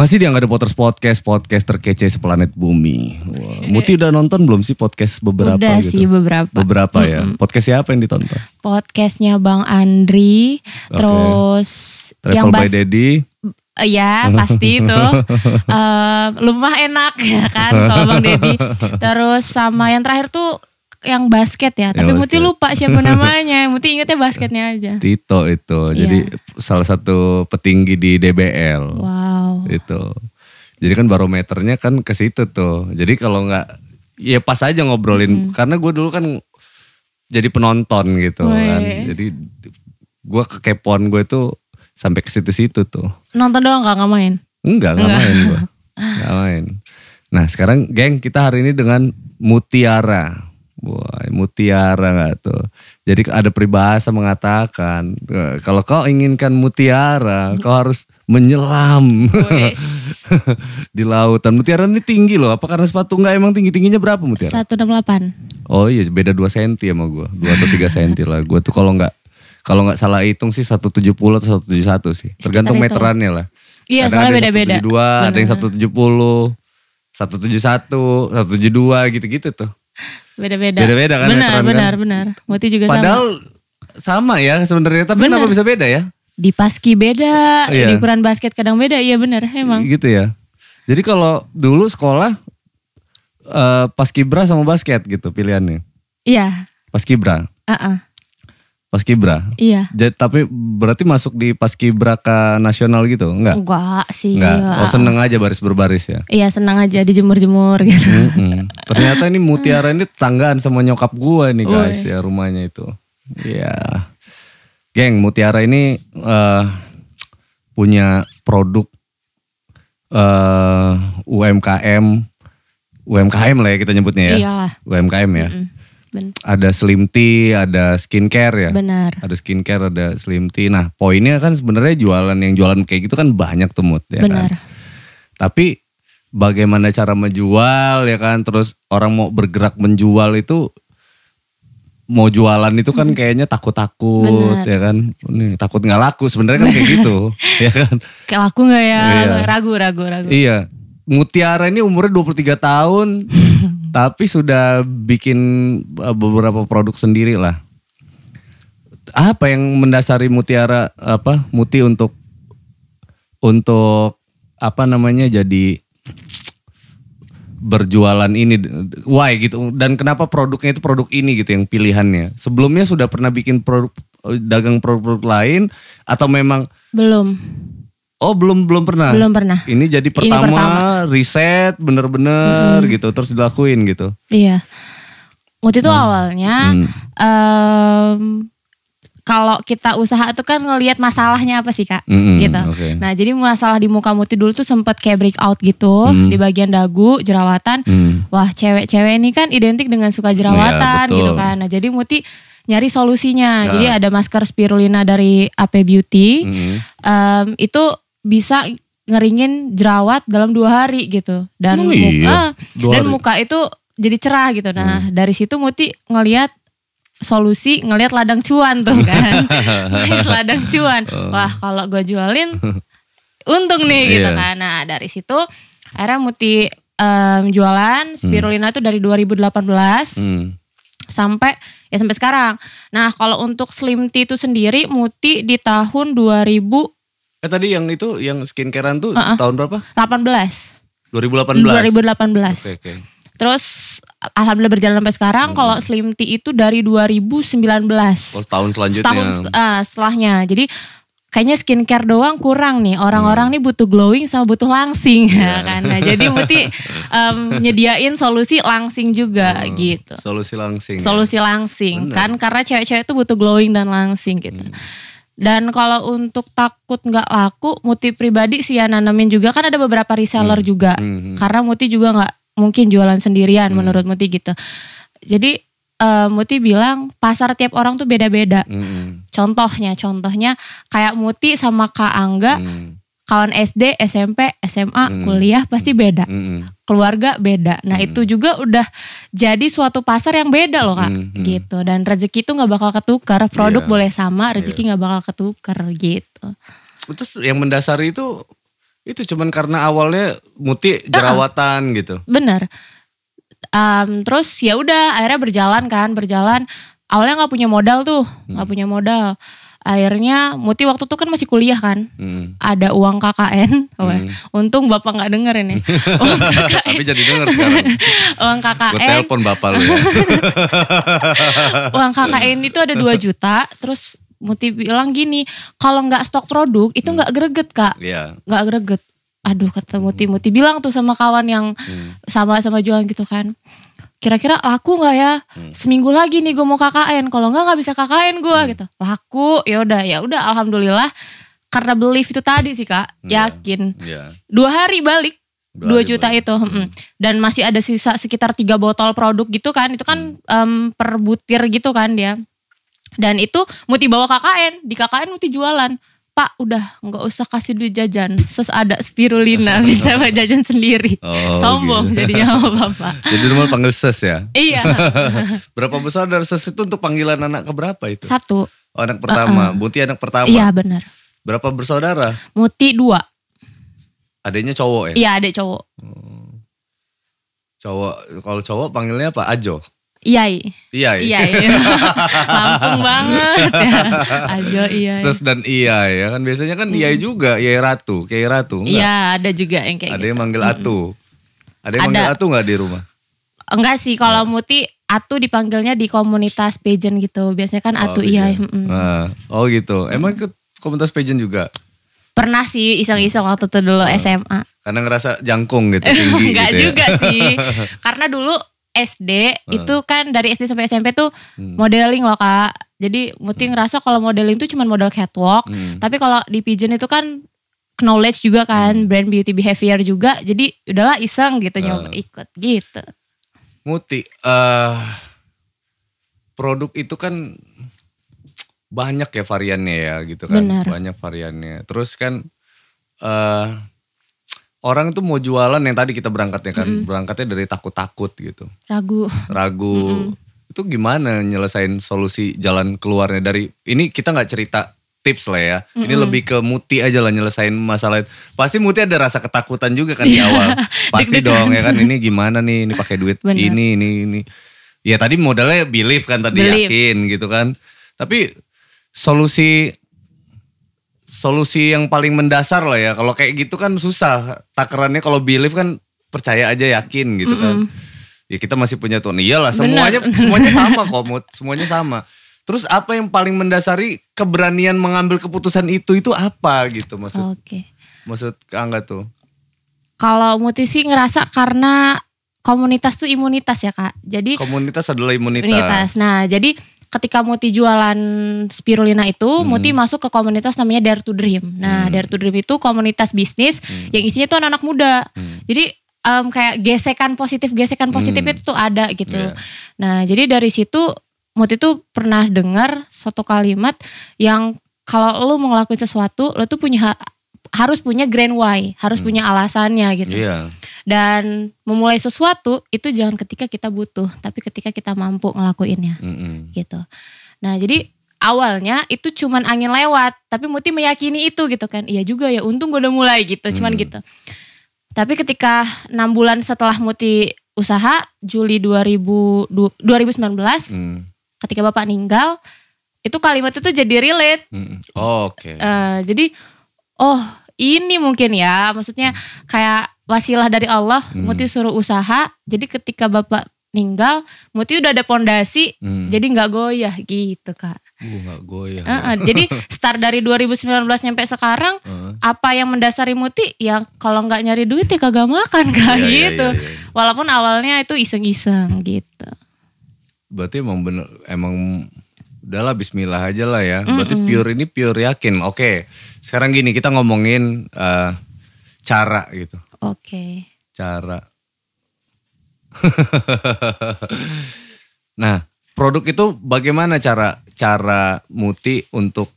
Masih di Angga The Potters Podcast, podcast terkece seplanet bumi. Wah, Muti udah nonton belum sih podcast beberapa Udah gitu? sih beberapa. Beberapa ya. Podcast siapa yang ditonton? Podcastnya Bang Andri, terus Travel yang by Daddy. Eh, ya pasti itu Eh, lumah enak ya kan kalau Bang Deddy. Terus sama yang terakhir tuh yang basket ya, tapi Muti basket. lupa siapa namanya. Muti ingetnya basketnya aja. Tito itu. Iya. Jadi salah satu petinggi di DBL. Wow. Itu. Jadi kan barometernya kan ke situ tuh. Jadi kalau nggak ya pas aja ngobrolin karena gue dulu kan jadi penonton gitu kan. Wih. Jadi gue kekepoan gue tuh sampai ke situ-situ tuh. Nonton doang gak, nggak main? Enggak, enggak main gue. Enggak main. Nah sekarang geng kita hari ini dengan Mutiara. Wah, Mutiara nggak tuh. Jadi ada peribahasa mengatakan eh, kalau kau inginkan mutiara, kau harus menyelam di lautan. Mutiara ini tinggi loh. Apa karena sepatu nggak emang tinggi tingginya berapa mutiara? 168. Oh iya beda 2 cm sama gue. 2 atau 3 cm lah. Gue tuh kalau nggak kalau nggak salah hitung sih 170 atau 171 sih. Tergantung meterannya lah. Iya, Kadang soalnya beda-beda. Ada yang 172, ada yang 170, 171, 172 gitu-gitu tuh. Beda-beda. Beda-beda kan Benar, meteran kan? benar, benar. Muti juga sama. Padahal sama ya sebenarnya, tapi kenapa bisa beda ya? Di paski beda, Iya. di ukuran basket kadang beda. Iya benar, emang. Gitu ya. Jadi kalau dulu sekolah eh paskibra sama basket gitu pilihannya. Iya. Paskibra, ah paskibra. Iya. Jadi tapi berarti masuk di paskibraka nasional gitu? Enggak? Enggak sih. Enggak. Oh seneng aja baris berbaris ya. Iya senang aja dijemur-jemur gitu. Mm-mm. Ternyata ini Mutiara ini tetanggaan sama nyokap gua nih guys ya rumahnya itu. Iya. Geng, Mutiara ini eh, punya produk eh UMKM UMKM lah ya kita nyebutnya ya. Iyalah. UMKM ya. Mm, ben- Ada slim tea, ada skincare ya. benar. Ada skincare, ada slim tea. Nah, poinnya kan sebenarnya jualan yang jualan kayak gitu kan banyak tuh Mut ya kan. benar. Tapi bagaimana cara menjual ya kan terus orang mau bergerak menjual itu mau jualan itu kan kayaknya takut-takut Benar. ya kan. Nih takut nggak laku sebenarnya kan kayak gitu ya kan. Kayak laku nggak ya? Iya. Ragu, ragu, ragu. Iya. Mutiara ini umurnya 23 tahun tapi sudah bikin uh, beberapa produk sendiri lah. Apa yang mendasari Mutiara apa Muti untuk untuk apa namanya jadi berjualan ini? Why gitu? Dan kenapa produknya itu produk ini gitu yang pilihannya? Sebelumnya sudah pernah bikin produk dagang produk lain atau memang Belum, oh belum belum pernah belum pernah. ini jadi pertama, pertama. riset bener-bener gitu terus dilakuin gitu. Iya. Waktu itu awalnya Hmm. em, kalau kita usaha tuh kan ngelihat masalahnya apa sih kak, Mm-mm, gitu. oke. Nah jadi masalah di muka Muti dulu tuh sempet kayak breakout gitu Hmm. di bagian dagu, jerawatan. Hmm. Wah cewek-cewek ini kan identik dengan suka jerawatan Iya, betul. gitu kan. Nah jadi Muti nyari solusinya. Nah. Jadi ada masker spirulina dari AP Beauty. Mm-mm. Em, itu bisa ngeringin jerawat dalam dua hari gitu. Dan muka, iya? Dua dan hari? muka itu jadi cerah gitu. Nah dari situ Muti ngelihat solusi ngelihat ladang cuan tuh kan ladang cuan wah kalau gue jualin untung nih gitu Iya. kan nah dari situ akhirnya Muti em, jualan spirulina tuh dari 2018 Hmm. sampai ya sampai sekarang. Nah, kalau untuk slim tea itu sendiri Muti di tahun 2018. Eh tadi yang itu yang skincarean tuh tahun berapa? 2018. 2018. Oke oke. Terus alhamdulillah berjalan sampai sekarang kalau slim tea itu dari 2019. Oh tahun selanjutnya. Setahun ah, setelahnya. Jadi kayaknya skincare doang kurang nih. Orang-orang Hmm. nih butuh glowing sama butuh langsing ya kan. Nah, jadi Muti em, nyediain solusi langsing juga Oh. gitu. Solusi langsing. ya? solusi langsing Bener. kan karena cewek-cewek itu butuh glowing dan langsing gitu. Hmm. Dan kalau untuk takut nggak laku, Muti pribadi sih ya nanamin juga kan ada beberapa reseller juga. Hmm. Karena Muti juga nggak mungkin jualan sendirian menurut Muti gitu. Jadi eh, Muti bilang pasar tiap orang tuh beda-beda. Mm-mm. Contohnya, contohnya kayak Muti sama Kak Angga, Mm. Kawan SD, SMP, SMA, Hmm. kuliah pasti beda Mm-mm. keluarga beda. Nah itu juga udah jadi suatu pasar yang beda loh kak, Hmm, hmm. gitu. Dan rezeki itu nggak bakal ketukar, produk Iya. boleh sama, rezeki nggak bakal ketukar gitu. Terus yang mendasari itu Itu cuman karena awalnya Muti jerawatan gitu. Bener. Em, terus ya udah akhirnya berjalan kan, berjalan. Awalnya nggak punya modal tuh, nggak punya modal. Akhirnya Muti waktu itu kan masih kuliah kan, Hmm. ada uang KKN. Wah, Untung bapak nggak denger ini. uang KKN, Tapi jadi denger sekarang. uang Gue KKN, telepon bapak lu ya. uang KKN itu ada 2 juta. Terus Muti bilang gini, kalau nggak stok produk itu nggak greget kak. Iya. nggak greget. Aduh kata Muti, Muti bilang tuh sama kawan yang sama-sama jualan gitu kan. Kira-kira laku nggak ya? Seminggu lagi nih gue mau KKN. Kalau nggak nggak bisa KKN gue gitu. Laku, ya udah ya udah. Alhamdulillah karena belief itu tadi sih kak, yakin. Iya. Dua hari balik. Dua 2 hari juta balik. itu mm. dan masih ada sisa sekitar tiga botol produk gitu kan itu kan em, per butir gitu kan dia dan itu Muti bawa KKN di KKN Muti jualan Pak udah nggak usah kasih duit jajan ses ada spirulina bisa buat jajan sendiri Oh, sombong gitu. jadinya sama bapak Jadi rumah panggil ses ya. iya Berapa besar dari ses itu untuk panggilan anak keberapa itu? satu Oh, anak pertama. Muti anak pertama. iya benar Berapa bersaudara? Muti dua Adanya cowok ya? iya ada cowok Cowok. Kalau cowok panggilnya apa? Ajo. Iya Iya. iya iya Lampung banget ya Ajo iya Ses dan iya ya kan biasanya kan iya juga, iya ratu, kayak ratu. Enggak. iya ada juga yang kayak Ada gitu yang manggil atu. Ada yang Ada. manggil atu nggak di rumah? Enggak sih, kalau Muti Atu dipanggilnya di komunitas pageant gitu. Biasanya kan Atu Oh, iya. gitu. mm-mm. Nah, oh gitu. Emang ikut komunitas pageant juga? Pernah sih iseng-iseng waktu itu dulu SMA. Karena ngerasa jangkung gitu, tinggi Enggak gitu ya. juga sih. Karena dulu SD itu kan dari SD sampai SMP tuh Hmm. modeling loh kak. Jadi Muti ngerasa kalau modeling tuh cuma model catwalk. Hmm. Tapi kalau di pageant itu kan knowledge juga kan, Hmm. brand beauty behavior juga. Jadi udahlah iseng gitu Ah. nyoba ikut gitu. Muti, eh produk itu kan banyak ya variannya ya gitu kan. Benar. Banyak variannya. Terus kan eh orang tuh mau jualan yang tadi kita berangkatnya kan, berangkatnya dari takut-takut gitu. Ragu. Ragu. Itu gimana nyelesain solusi jalan keluarnya dari ini kita nggak cerita tips lah ya. Ini lebih ke Muti aja lah nyelesain masalah itu. Pasti Muti ada rasa ketakutan juga kan di awal. Pasti dong ya kan ini gimana nih ini pakai duit Benar. ini ini ini. Ya tadi modalnya belief kan tadi Belief. yakin gitu kan. Tapi solusi solusi yang paling mendasar lah ya. Kalau kayak gitu kan susah. Takarannya kalau belief kan percaya aja yakin gitu kan. Ya kita masih punya Tuhan. Iyalah semuanya semuanya sama kok. Mut. Semuanya sama. Terus apa yang paling mendasari keberanian mengambil keputusan itu itu apa gitu maksud Oke. maksud Kak Angga tuh? Kalau Muti sih ngerasa karena komunitas tuh imunitas ya kak. Jadi Komunitas adalah imunitas. imunitas. Nah jadi ketika Muti jualan spirulina itu, Hmm. Muti masuk ke komunitas namanya Dare to Dream. Nah Dare to Dream itu komunitas bisnis Hmm. yang isinya tuh anak-anak muda. Jadi em, kayak gesekan positif, gesekan positif itu tuh ada gitu. Iya. Nah jadi dari situ Muti tuh pernah dengar satu kalimat yang kalau lo mau ngelakuin sesuatu, lo tuh punya harus punya grand why, harus punya alasannya gitu. Hmm. Iya. Dan memulai sesuatu itu jangan ketika kita butuh, tapi ketika kita mampu ngelakuinnya Mm-mm. gitu. Nah jadi awalnya itu cuman angin lewat, tapi Muti meyakini itu gitu kan. Iya juga ya, untung gue udah mulai gitu, cuman Hmm. gitu. Tapi ketika enam bulan setelah Muti usaha, Juli 2000, du- 2019, Mm. ketika bapak meninggal, itu kalimat itu jadi relate. Mm-mm. Oh, Oke. Eh, jadi oh ini mungkin ya maksudnya kayak wasilah dari Allah Hmm. Muti suruh usaha jadi ketika bapak meninggal Muti udah ada pondasi Hmm. jadi nggak goyah gitu kak Uh, gak goyah. Eh, eh, jadi start dari 2019 nyampe sekarang Heeh. apa yang mendasari Muti ya kalau nggak nyari duit ya kagak makan kak Iya, iya, gitu iya, iya. walaupun awalnya itu iseng-iseng gitu Berarti emang bener, emang udahlah bismillah aja lah ya. Berarti pure ini pure yakin. Oke, sekarang gini kita ngomongin eh, cara gitu. oke Cara. nah, produk itu bagaimana cara cara Muti untuk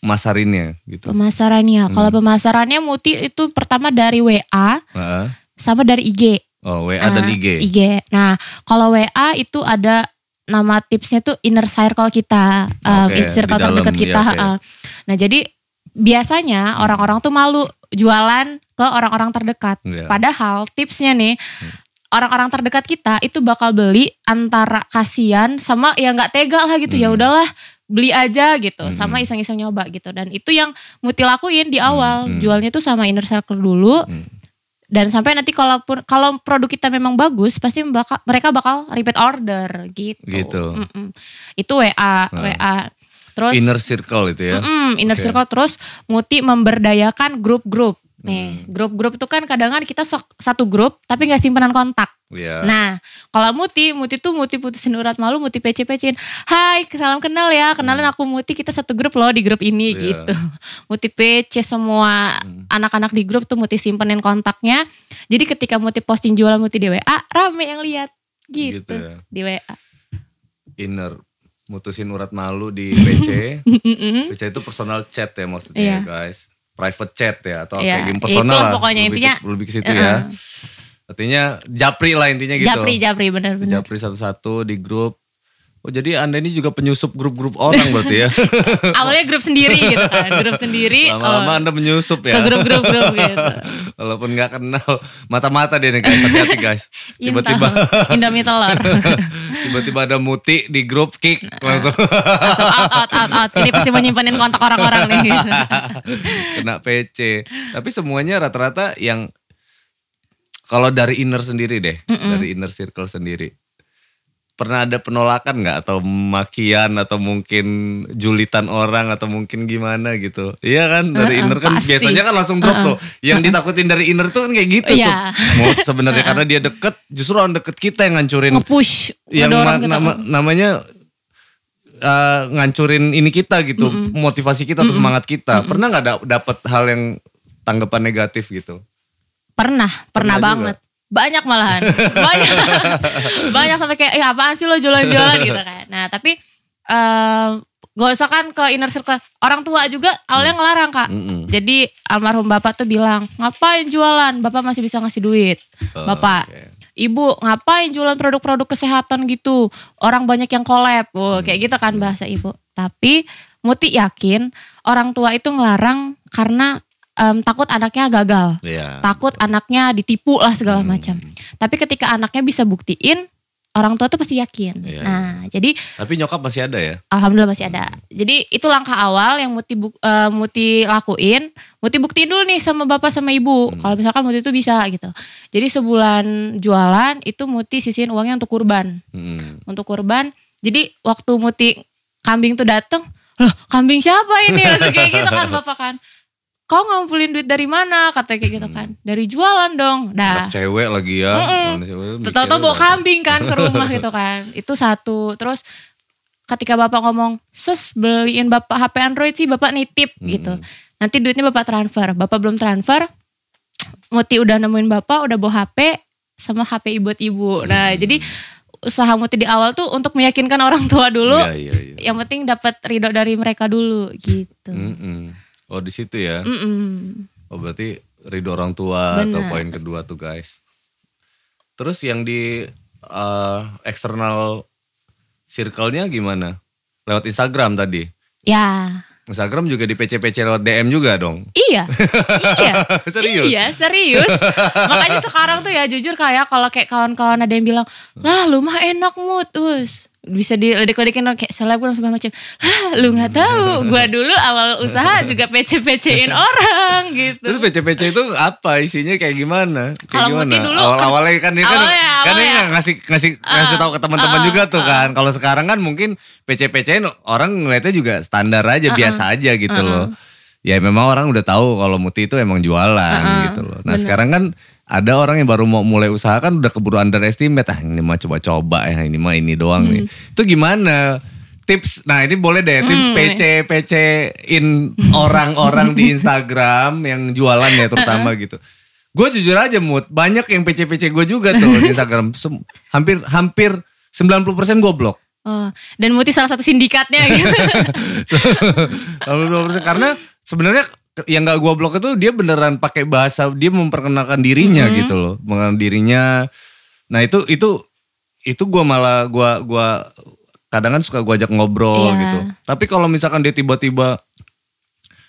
masarinnya gitu? pemasarannya kalau Hmm. pemasarannya Muti itu pertama dari WA Heeh. sama dari IG Oh, WA dan Ah, IG. IG. Nah, kalau WA itu ada nama tipsnya tuh inner circle kita, um, Oke, inner circle dalam, terdekat kita. iya, oke. uh. Nah, jadi biasanya orang-orang tuh malu jualan ke orang-orang terdekat. Iya. Padahal tipsnya nih orang-orang terdekat kita itu bakal beli antara kasihan sama ya nggak tega lah gitu ya Hmm. udahlah beli aja gitu Hmm. sama iseng-iseng nyoba gitu dan itu yang Muti lakuin di awal Hmm. jualnya tuh sama inner circle dulu Hmm. Dan sampai nanti kalaupun kalau produk kita memang bagus pasti bakal, mereka bakal repeat order gitu. Gitu. Mm-mm. Itu WA, WA. Terus Inner circle itu ya. Mm-mm, inner Oke. circle terus Muti memberdayakan grup-grup. Nih, Hmm. grup-grup itu kan kadang kan kita sok- satu grup tapi nggak simpenan kontak. Iya. Nah, kalau Muti, Muti tuh Muti putusin urat malu, Muti PC-PCin. Hai, salam kenal ya. Kenalin aku Muti, kita satu grup loh di grup ini Iya. gitu. Muti PC semua anak-anak di grup tuh Muti simpenin kontaknya. Jadi ketika Muti posting jualan Muti di WA, rame yang lihat gitu, Gitu ya. di WA. Inner mutusin urat malu di PC. PC itu personal chat ya maksudnya Iya. guys. Private chat ya atau Iya, kayak game personal lah. pokoknya lebih intinya. ke, lebih ke situ ya. Artinya japri lah intinya gitu. Japri, Japri bener-bener. Japri satu-satu di grup. Oh jadi anda ini juga penyusup grup-grup orang berarti ya. Awalnya grup sendiri gitu kan, grup sendiri. Lama-lama oh, anda menyusup ke ya. grup-grup grup gitu. Walaupun nggak kenal mata-mata deh nih guys, hati-hati guys. Tiba-tiba Indomie telur. tiba-tiba ada muti di grup kick langsung Langsung out, out, out, out. Ini pasti mau nyimpenin kontak orang-orang nih. Gitu. kena PC. Tapi semuanya rata-rata yang kalau dari inner sendiri deh, dari inner circle sendiri. Pernah ada penolakan nggak atau makian atau mungkin julitan orang atau mungkin gimana gitu. Iya kan dari Uh-uh, inner kan pasti. biasanya kan langsung drop tuh. Yang ditakutin dari inner tuh kan kayak gitu tuh. Iya. Mau sebenarnya karena dia deket, justru orang deket kita yang ngancurin Nge-push. yang ma- nama- namanya eh, ngancurin ini kita gitu, motivasi kita atau semangat kita. Pernah nggak da- dapet hal yang tanggapan negatif gitu? Pernah, Pernah pernah, juga? Banyak malahan. Banyak. Banyak sampai kayak, eh apaan sih lo jualan-jualan gitu kan. Nah tapi eh gak usah kan ke inner circle. Orang tua juga awalnya ngelarang kak. Mm-mm. Jadi almarhum bapak tuh bilang, ngapain jualan? Bapak masih bisa ngasih duit. Oh, bapak. oke. Ibu ngapain jualan produk-produk kesehatan gitu? Orang banyak yang collab. Oh, kayak gitu kan bahasa ibu. Tapi Muti yakin orang tua itu ngelarang karena em, takut anaknya gagal Iya. takut anaknya ditipu lah segala macam. Tapi ketika anaknya bisa buktiin, orang tua tuh pasti yakin. Iya, nah, jadi Tapi nyokap masih ada ya? alhamdulillah masih ada. Jadi itu langkah awal yang Muti buk- eh, Muti lakuin. Muti buktiin dulu nih sama bapak sama ibu. Kalau misalkan Muti itu bisa gitu. Jadi sebulan jualan itu Muti sisihin uangnya untuk kurban. Hmm. Untuk kurban. Jadi waktu Muti kambing tuh dateng, loh kambing siapa ini? Kayak gitu kan bapak kan. Kau ngumpulin duit dari mana? Katanya kayak gitu kan. Dari jualan dong. Dah. Anak cewek lagi ya. Cewek Tahu-tahu mikirnya bawa kambing kan ke rumah gitu kan. Itu satu. Terus ketika bapak ngomong, "Ses, beliin bapak HP Android sih, bapak nitip." gitu. Nanti duitnya bapak transfer. Bapak belum transfer. Muti udah nemuin bapak, udah bawa HP sama HP buat ibu. Nah, jadi usaha Muti di awal tuh untuk meyakinkan orang tua dulu. Iya, iya, iya. Yang penting dapat ridho dari mereka dulu gitu. Mm-mm. Oh di situ ya? Mm-mm. Oh berarti ridho orang tua atau Benar. poin kedua tuh guys. Terus yang di eh, eksternal circle-nya gimana? Lewat Instagram tadi. Ya. Instagram juga di PC-PC lewat DM juga dong. Iya, iya, Serius? iya serius. Makanya sekarang tuh ya jujur kayak kalau kayak kawan-kawan ada yang bilang, lah lu mah enak mut, us bisa diledek-ledekin kayak selebgram segala macam. Lah lu nggak tahu, gua dulu awal usaha juga PC-PCin orang gitu. Terus PC-PC itu apa isinya kayak gimana? Kayak Kalau gimana? Dulu Awal-awalnya kan dia kan Awalnya, kan dia awalnya. nggak ngasih ngasih ngasih tahu ke teman-teman uh, juga tuh kan. Kalau sekarang kan mungkin PC-PC orang ngeliatnya juga standar aja, biasa aja gitu loh. Ya memang orang udah tahu kalau Muti itu emang jualan gitu loh. Nah, sekarang kan ada orang yang baru mau mulai usaha kan udah keburu underestimate ah ini mah coba-coba ya ini mah ini doang nih. Itu gimana? Tips, nah ini boleh deh tips PC PC in orang-orang di Instagram yang jualan ya terutama gitu. Gue jujur aja mood banyak yang PC PC gue juga tuh di Instagram Sem- hampir hampir 90% gue blok. Oh, dan Muti salah satu sindikatnya gitu. 90% karena sebenarnya yang gak gue blok itu dia beneran pakai bahasa dia memperkenalkan dirinya Mm-hmm. gitu loh, mengenal dirinya. Nah itu itu itu gue malah gue gua kadang kan suka gue ajak ngobrol Iya. gitu. Tapi kalau misalkan dia tiba-tiba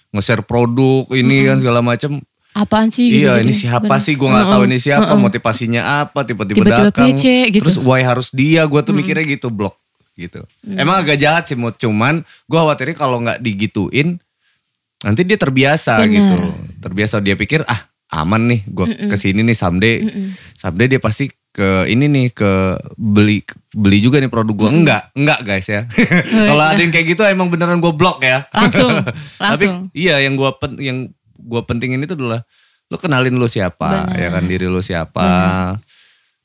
nge-share produk ini kan segala macam, apaan sih gitu. Iya jadi. ini siapa Bener. sih gue nggak tahu ini siapa motivasinya apa tiba-tiba Tiba-tiba datang gitu. terus why harus dia gue tuh mikirnya gitu blok gitu emang agak jahat sih mood cuman gue khawatirnya kalau nggak digituin nanti dia terbiasa Bener. gitu. Terbiasa dia pikir ah aman nih gue ke sini nih someday. Someday dia pasti ke ini nih ke beli beli juga nih produk gue enggak enggak guys ya. Kalau ada yang kayak gitu emang beneran gue blok ya. Langsung, tapi langsung. iya yang gue pen, yang gue pentingin itu adalah lu kenalin lu siapa Bener. ya kan diri lu siapa.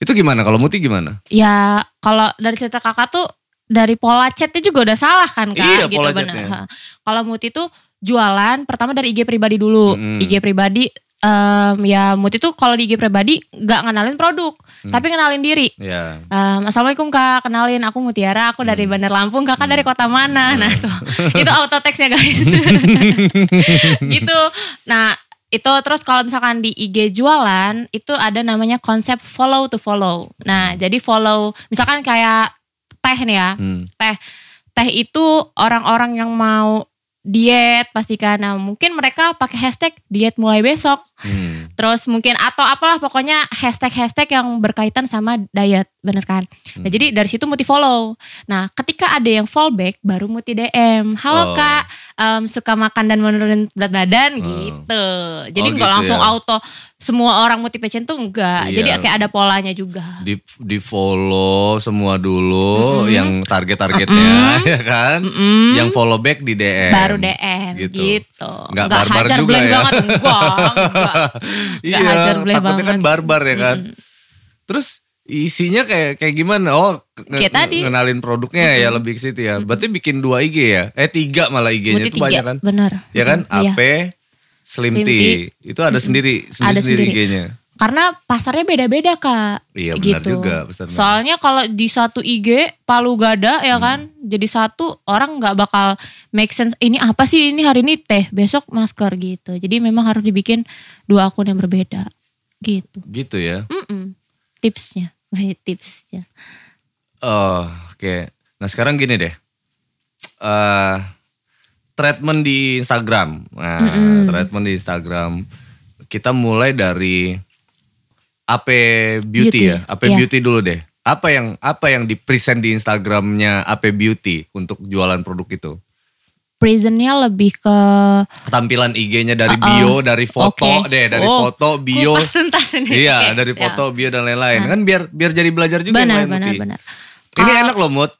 Itu gimana? Kalau Muti gimana? Ya kalau dari cerita kakak tuh dari pola chatnya juga udah salah kan kak? Iya, gitu bener. Ha. Kalau Muti tuh jualan pertama dari IG pribadi dulu. Mm-mm. IG pribadi em, ya Muti tuh kalau di IG pribadi nggak ngenalin produk, Mm. tapi ngenalin diri. ya Em, Assalamualaikum kak, kenalin aku Mutiara, aku dari Hmm. Bandar Lampung, kakak dari kota mana? Nah tuh, itu auto text ya guys. gitu. Nah itu terus kalau misalkan di IG jualan, itu ada namanya konsep follow to follow. Nah jadi follow, misalkan kayak teh nih ya, Hmm. teh. Teh itu orang-orang yang mau diet pastikan. Nah mungkin mereka pakai hashtag diet mulai besok. Hmm. Terus mungkin atau apalah pokoknya hashtag-hashtag yang berkaitan sama diet, bener kan? Nah Hmm. jadi dari situ Muti follow. Nah ketika ada yang fallback baru Muti DM. Halo Oh. kak, em, suka makan dan menurunin berat badan gitu. Jadi Oh, nggak gitu langsung ya. auto semua orang Muti Passion tuh enggak. Iya. Jadi kayak ada polanya juga. di di follow semua dulu yang target-targetnya ya kan yang follow back di DM Baru DM gitu. nggak barbar hajar juga ya banget, enggak, enggak. iya hajar takutnya kan banget. barbar ya kan terus isinya kayak kayak gimana oh nge- Kayak tadi. ngenalin produknya ya lebih ke situ ya berarti bikin dua IG ya eh tiga malah IG-nya itu banyak kan bener. ya kan Iya. AP Slim Slim Tea itu ada sendiri sendiri, Ada sendiri sendiri. IG-nya Karena pasarnya beda-beda kak. Iya, benar gitu. juga. Soalnya kalau di satu IG Palu Gada ya kan, jadi satu orang nggak bakal make sense. Ini apa sih ini hari ini teh, besok masker gitu. Jadi memang harus dibikin dua akun yang berbeda gitu. gitu ya Mm-mm. Tipsnya, Wih, tipsnya. Oh, oke. Nah sekarang gini deh. eh treatment di Instagram. Nah, treatment di Instagram. Kita mulai dari AP Beauty, Beauty, ya. AP iya. Beauty dulu deh. Apa yang apa yang di present di Instagramnya AP Beauty untuk jualan produk itu? Prisonnya lebih ke Tampilan IG-nya dari bio, dari foto Oke. deh, dari Oh, foto, bio. kupas ini. Iya, Oke, dari foto, bio dan lain-lain. Kan biar biar jadi belajar juga yang Benar, lain benar. Ini Kalau- enak loh Mut.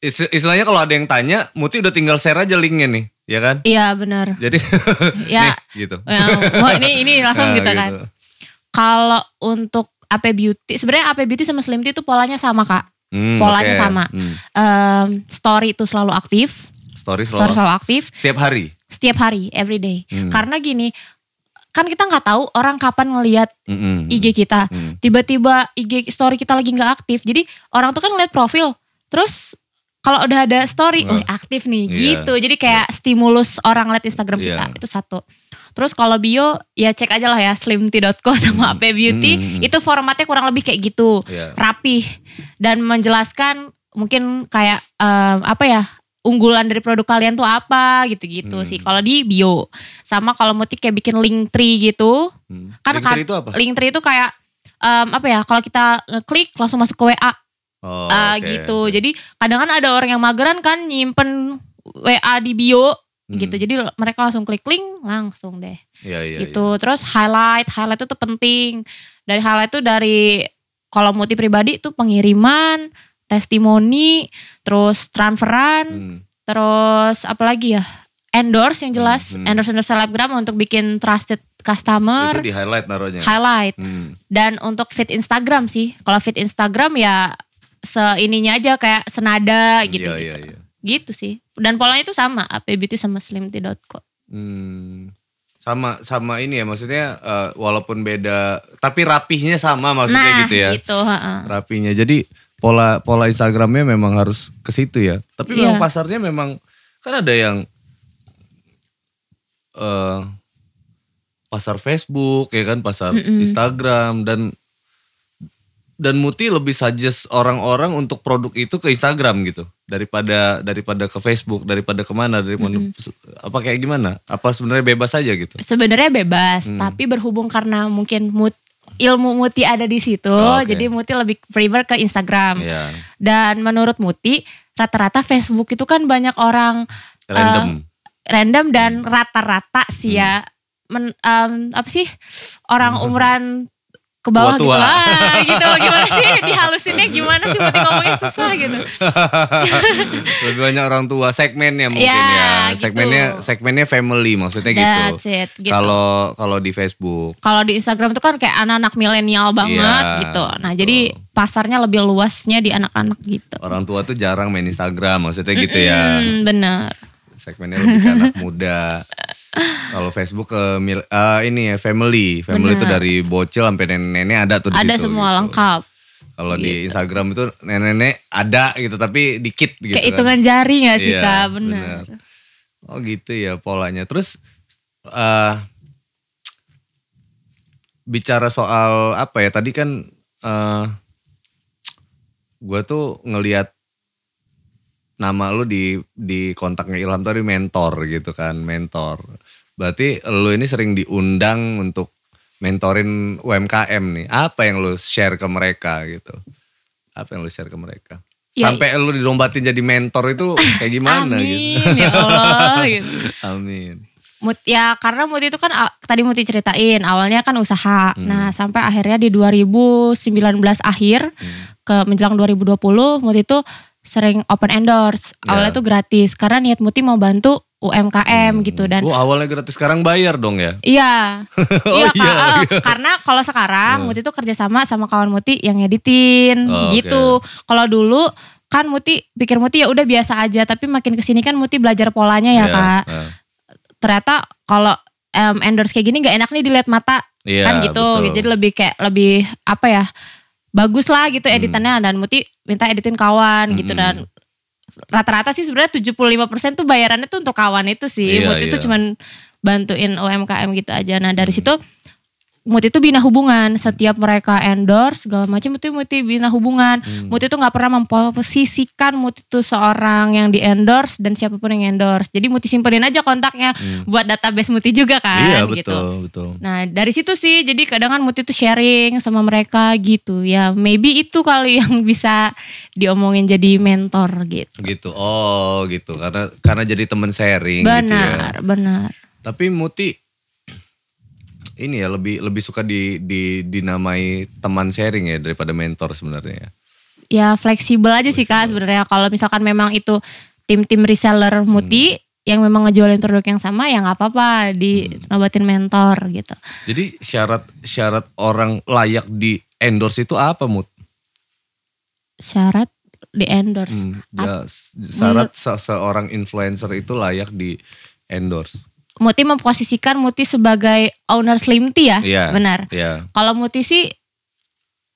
Is- Istilahnya kalau ada yang tanya, Muti udah tinggal share aja linknya nih, ya kan? Iya benar. Jadi Ya. nih gitu. Ya, wah, ini ini langsung Nah, gitu kan. Kalau untuk AP Beauty, sebenarnya AP Beauty sama Slim Tea itu polanya sama kak. Hmm, Polanya oke. sama. Hmm. Em, story itu selalu aktif, Story story selalu selalu aktif setiap hari. setiap hari, every day. Hmm. Karena gini, kan kita nggak tahu orang kapan ngelihat Mm-mm. IG kita. Hmm. Tiba-tiba IG story kita lagi nggak aktif. Jadi orang tuh kan ngeliat profil, terus kalau udah ada story, oh aktif nih, Iya. gitu. Jadi kayak stimulus orang liat Instagram kita Iya. itu satu. Terus kalau bio ya cek aja lah ya slimtea.co sama AP Beauty Hmm. itu formatnya kurang lebih kayak gitu, Iya. rapih dan menjelaskan mungkin kayak em, apa ya unggulan dari produk kalian tuh apa gitu-gitu Hmm. sih. Kalau di bio sama kalau mau kayak bikin link tree gitu, Hmm. kan Linktree kan- itu apa? Linktree itu kayak em, apa ya? Kalau kita ngeklik langsung masuk ke WA Oh, ah, oke. gitu. Jadi kadang kan ada orang yang mageran kan nyimpen WA di bio Hmm. gitu. Jadi mereka langsung klik link langsung deh Iya, iya, gitu. Terus highlight, highlight itu tuh penting. Dari highlight itu dari kalau multi pribadi itu pengiriman, testimoni, terus transferan, iya. Hmm. terus apa lagi ya? Endorse yang jelas, Hmm. endorse endorse selebgram untuk bikin trusted customer, Itu di highlight naruhnya. highlight. Hmm. Dan untuk feed Instagram sih, kalau feed Instagram ya seininya aja kayak senada gitu Iya, gitu. iya, iya. Gitu sih. Dan polanya itu sama, APBeauty sama slimtea.co. Hmm. Sama sama ini ya maksudnya eh, walaupun beda tapi rapihnya sama maksudnya Nah, gitu ya. gitu, heeh. Rapinya. Jadi pola pola Instagramnya memang harus ke situ ya. Tapi memang Iya. pasarnya memang kan ada yang eh pasar Facebook ya kan, pasar Instagram dan dan Muti lebih suggest orang-orang untuk produk itu ke Instagram gitu. Daripada daripada ke Facebook daripada ke mana dari mana apa kayak gimana? Apa sebenarnya bebas aja gitu? Sebenarnya bebas, Hmm. tapi berhubung karena mungkin mut, ilmu Muti ada di situ, Oh, oke. jadi Muti lebih prefer ke Instagram. ya Dan menurut Muti, rata-rata Facebook itu kan banyak orang random eh, random. dan rata-rata sih ya. Men- em, apa sih? Orang umuran ke bawah gitu gitu gimana sih dihalusinnya gimana sih Muti ngomongnya susah gitu lebih banyak orang tua segmennya mungkin Ya, ya, gitu. segmennya segmennya family maksudnya gitu That's it, gitu. kalau kalau di Facebook kalau di Instagram tuh kan kayak anak-anak milenial banget Iya, gitu. Nah, jadi pasarnya lebih luasnya di anak-anak gitu. orang tua tuh jarang main Instagram maksudnya gitu ya Hmm, bener. Segmennya lebih ke anak muda. Kalau Facebook ke mil- eh, ini ya family, family itu dari bocil sampai nenek-nenek ada tuh di Ada situ, semua gitu. lengkap. Kalau di Instagram itu nenek-nenek ada gitu tapi dikit gitu Kayak kan. hitungan jari gak sih Iya, kak? Bener. Oh gitu ya polanya. Terus eh bicara soal apa ya tadi kan eh gue tuh ngelihat nama lu di di kontaknya Ilham tadi mentor gitu kan mentor. Berarti lu ini sering diundang untuk mentorin UMKM nih. Apa yang lu share ke mereka gitu? Apa yang lu share ke mereka? Ya, Sampai lu dilombatin jadi mentor itu kayak gimana Amin gitu? ya Allah gitu. Amin. Mut, ya karena Muti itu kan tadi Muti ceritain awalnya kan usaha. Hmm. Nah sampai akhirnya di 2019 akhir Hmm. ke menjelang 2020 Muti itu sering open endorse. Awalnya Ya. tuh gratis karena niat Muti mau bantu UMKM gitu dan Wah awalnya gratis sekarang bayar dong ya? Iya. Oh, iya, iya, Kak. Eh, Karena kalau sekarang Muti tuh kerjasama sama kawan Muti yang ngeditin Oh, gitu. Kalau dulu kan Muti pikir Muti ya udah biasa aja, tapi makin ke sini kan Muti belajar polanya ya Iya, kak. nah. Ternyata kalau em, endorse kayak gini nggak enak nih dilihat mata Iya, kan gitu. betul. Jadi lebih kayak lebih apa ya? Bagus lah gitu Hmm. editannya dan Muti minta editin kawan gitu dan rata-rata sih sebenarnya 75% tuh bayarannya tuh untuk kawan itu sih. Iya, Muti itu iya. cuman bantuin UMKM gitu aja. Nah, dari situ Muti itu bina hubungan. Setiap mereka endorse segala macam Muti Muti bina hubungan. Hmm. Muti itu nggak pernah memposisikan Muti itu seorang yang di endorse dan siapa pun yang endorse. Jadi Muti simpenin aja kontaknya buat database Muti juga kan Hmm. Iya gitu. betul betul. Nah dari situ sih jadi kadang kan Muti tuh sharing sama mereka gitu ya maybe itu kali yang bisa diomongin jadi mentor gitu. Gitu. Oh gitu. Karena karena jadi temen sharing gitu ya. Benar benar. Tapi Muti ini ya lebih lebih suka di, di dinamai teman sharing ya daripada mentor sebenarnya ya. Ya fleksibel aja sih kak sebenarnya kalau misalkan memang itu tim-tim reseller Muti yang memang ngejualin produk yang sama ya nggak apa-apa di nobatin mentor gitu. Jadi syarat syarat orang layak di endorse itu apa Mut? Syarat di endorse. Hmm, ya, syarat se- seorang influencer itu layak di endorse. Muti memposisikan Muti sebagai owner Slim Tea ya, Iya. benar. Iya. Kalau Muti sih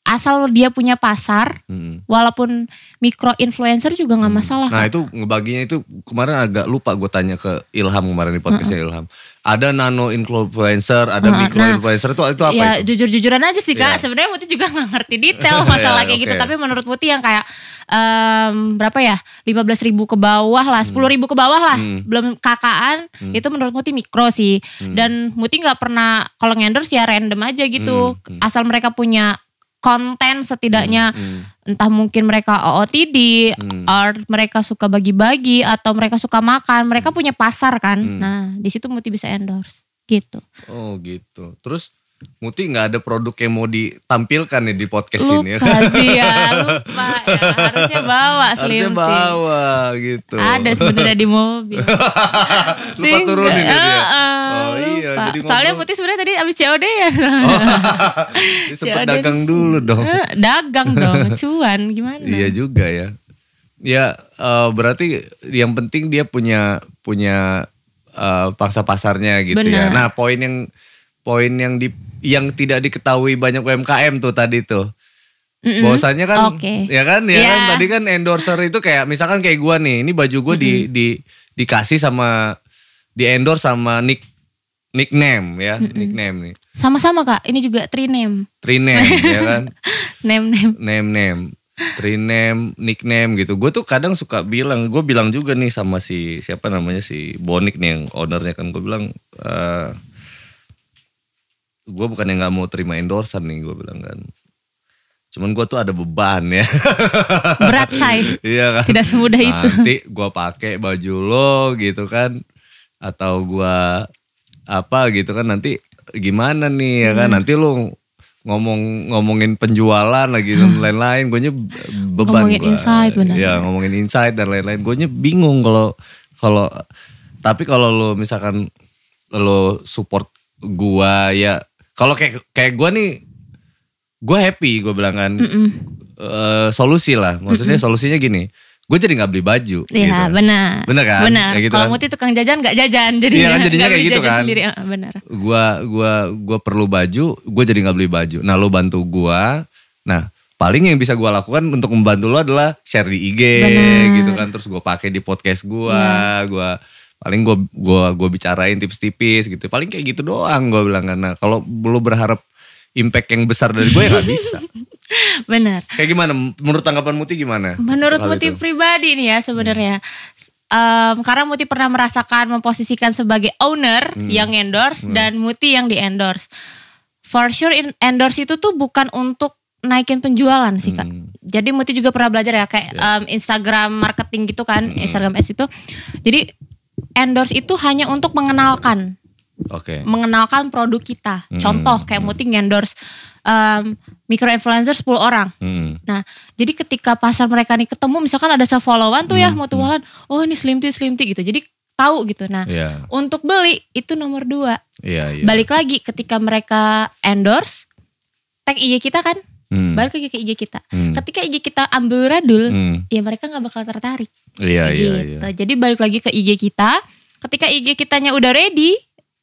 asal dia punya pasar, Mm. walaupun mikro influencer juga nggak masalah. Nah Kak. itu ngebaginya itu kemarin agak lupa gue tanya ke Ilham kemarin di podcastnya Ilham. Ada nano influencer, ada Heeh, micro nah, influencer itu itu apa ya itu? jujur-jujuran aja sih kak. Iya. Sebenarnya Muti juga nggak ngerti detail masalah Iya, kayak gitu. oke. Tapi menurut Muti yang kayak em, berapa ya, 15 ribu ke bawah lah, 10 ribu ke bawah lah, Hmm. belum kakaan. Itu menurut Muti mikro sih. Dan Muti nggak pernah kalau ngendorse ya random aja gitu. Hmm, Asal mereka punya konten setidaknya Hmm. entah mungkin mereka OOTD, Hmm. or mereka suka bagi-bagi atau mereka suka makan, mereka Hmm. punya pasar kan. Nah, di situ Muti bisa endorse gitu. Oh gitu. Terus Muti nggak ada produk yang mau ditampilkan nih di podcast ini ya Lupa sih ya, lupa ya. Harusnya bawa Harusnya Slim bawa gitu. Ada sebenarnya di mobil. Lupa turunin ya dia. Heeh, Oh iya, lupa. jadi Soalnya ngobrol- Muti sebenarnya tadi abis COD ya. Dia sempet Ada- dagang dulu dong. Eh, Dagang dong, cuan gimana? Iya juga ya. Ya eh, berarti yang penting dia punya punya eh, pangsa pasarnya gitu ya. Benar. Nah poin yang poin yang di yang tidak diketahui banyak UMKM tuh tadi tuh. Mm-mm. Bahwasannya kan Oke. ya kan ya Iya. kan tadi kan endorser itu kayak misalkan kayak gua nih, ini baju gua di di dikasih sama di endorse sama nick nickname ya, nickname nih. Sama-sama kak, ini juga three name. Triname ya kan. Name name. Name name. Tree name, nickname gitu. Gue tuh kadang suka bilang, gue bilang juga nih sama si siapa namanya si Bonik nih yang ownernya kan gue bilang, eh gue bukan yang nggak mau terima endorsan nih gue bilang kan. Cuman gue tuh ada beban ya. Berat say. iya kan. Tidak semudah itu. Nanti gue pakai baju lo gitu kan, atau gue apa gitu kan nanti gimana nih ya kan Hmm. nanti lo ngomong ngomongin penjualan lagi dan lain-lain gue beban Ngomongin gua. insight, benar. ya ngomongin insight dan lain-lain gue bingung kalau kalau tapi kalau lo misalkan lo support gua ya kalau kayak kayak gua nih gue happy gue bilang kan Eh, solusi lah maksudnya solusinya gini gue jadi nggak beli baju Iya gitu. benar. Bener kan? Benar. Gitu Kalau kan? Muti tukang jajan nggak jajan jadi Iya kan, jadinya kayak gitu kan. Sendiri. Ah, benar. gua gua gua perlu baju, gua jadi nggak beli baju. Nah, lo bantu gua. Nah, paling yang bisa gua lakukan untuk membantu lo adalah share di IG Benar. gitu kan. Terus gua pakai di podcast gua, gua paling gua gua gua bicarain tips-tipis gitu. Paling kayak gitu doang gua bilang. Nah, kalau lo berharap impact yang besar dari gue ya nggak bisa. Benar. Kayak gimana? Menurut tanggapan Muti gimana? Menurut Muti itu? pribadi nih ya sebenarnya. Em, karena Muti pernah merasakan memposisikan sebagai owner Hmm. yang endorse dan Muti yang di endorse. For sure in- endorse itu tuh bukan untuk naikin penjualan sih kak. Hmm. Jadi Muti juga pernah belajar ya kayak em, Instagram marketing gitu kan, Hmm. Instagram ads itu. Jadi endorse itu hanya untuk mengenalkan Oke. mengenalkan produk kita. Hmm. Contoh kayak Muti endorse um, micro influencer 10 orang. Hmm. Nah, jadi ketika pasar mereka nih ketemu misalkan ada se-followan tuh ya Hmm. mutualan, oh ini slim tea slim tea gitu. Jadi tahu gitu. Nah, Iya. untuk beli itu nomor dua. Iya, iya. Balik lagi ketika mereka endorse, tag IG kita kan, Hmm. balik lagi ke IG kita. Hmm. Ketika IG kita amburadul, Hmm. ya mereka nggak bakal tertarik. Iya, iya, gitu. iya. Jadi balik lagi ke IG kita. Ketika IG kitanya udah ready,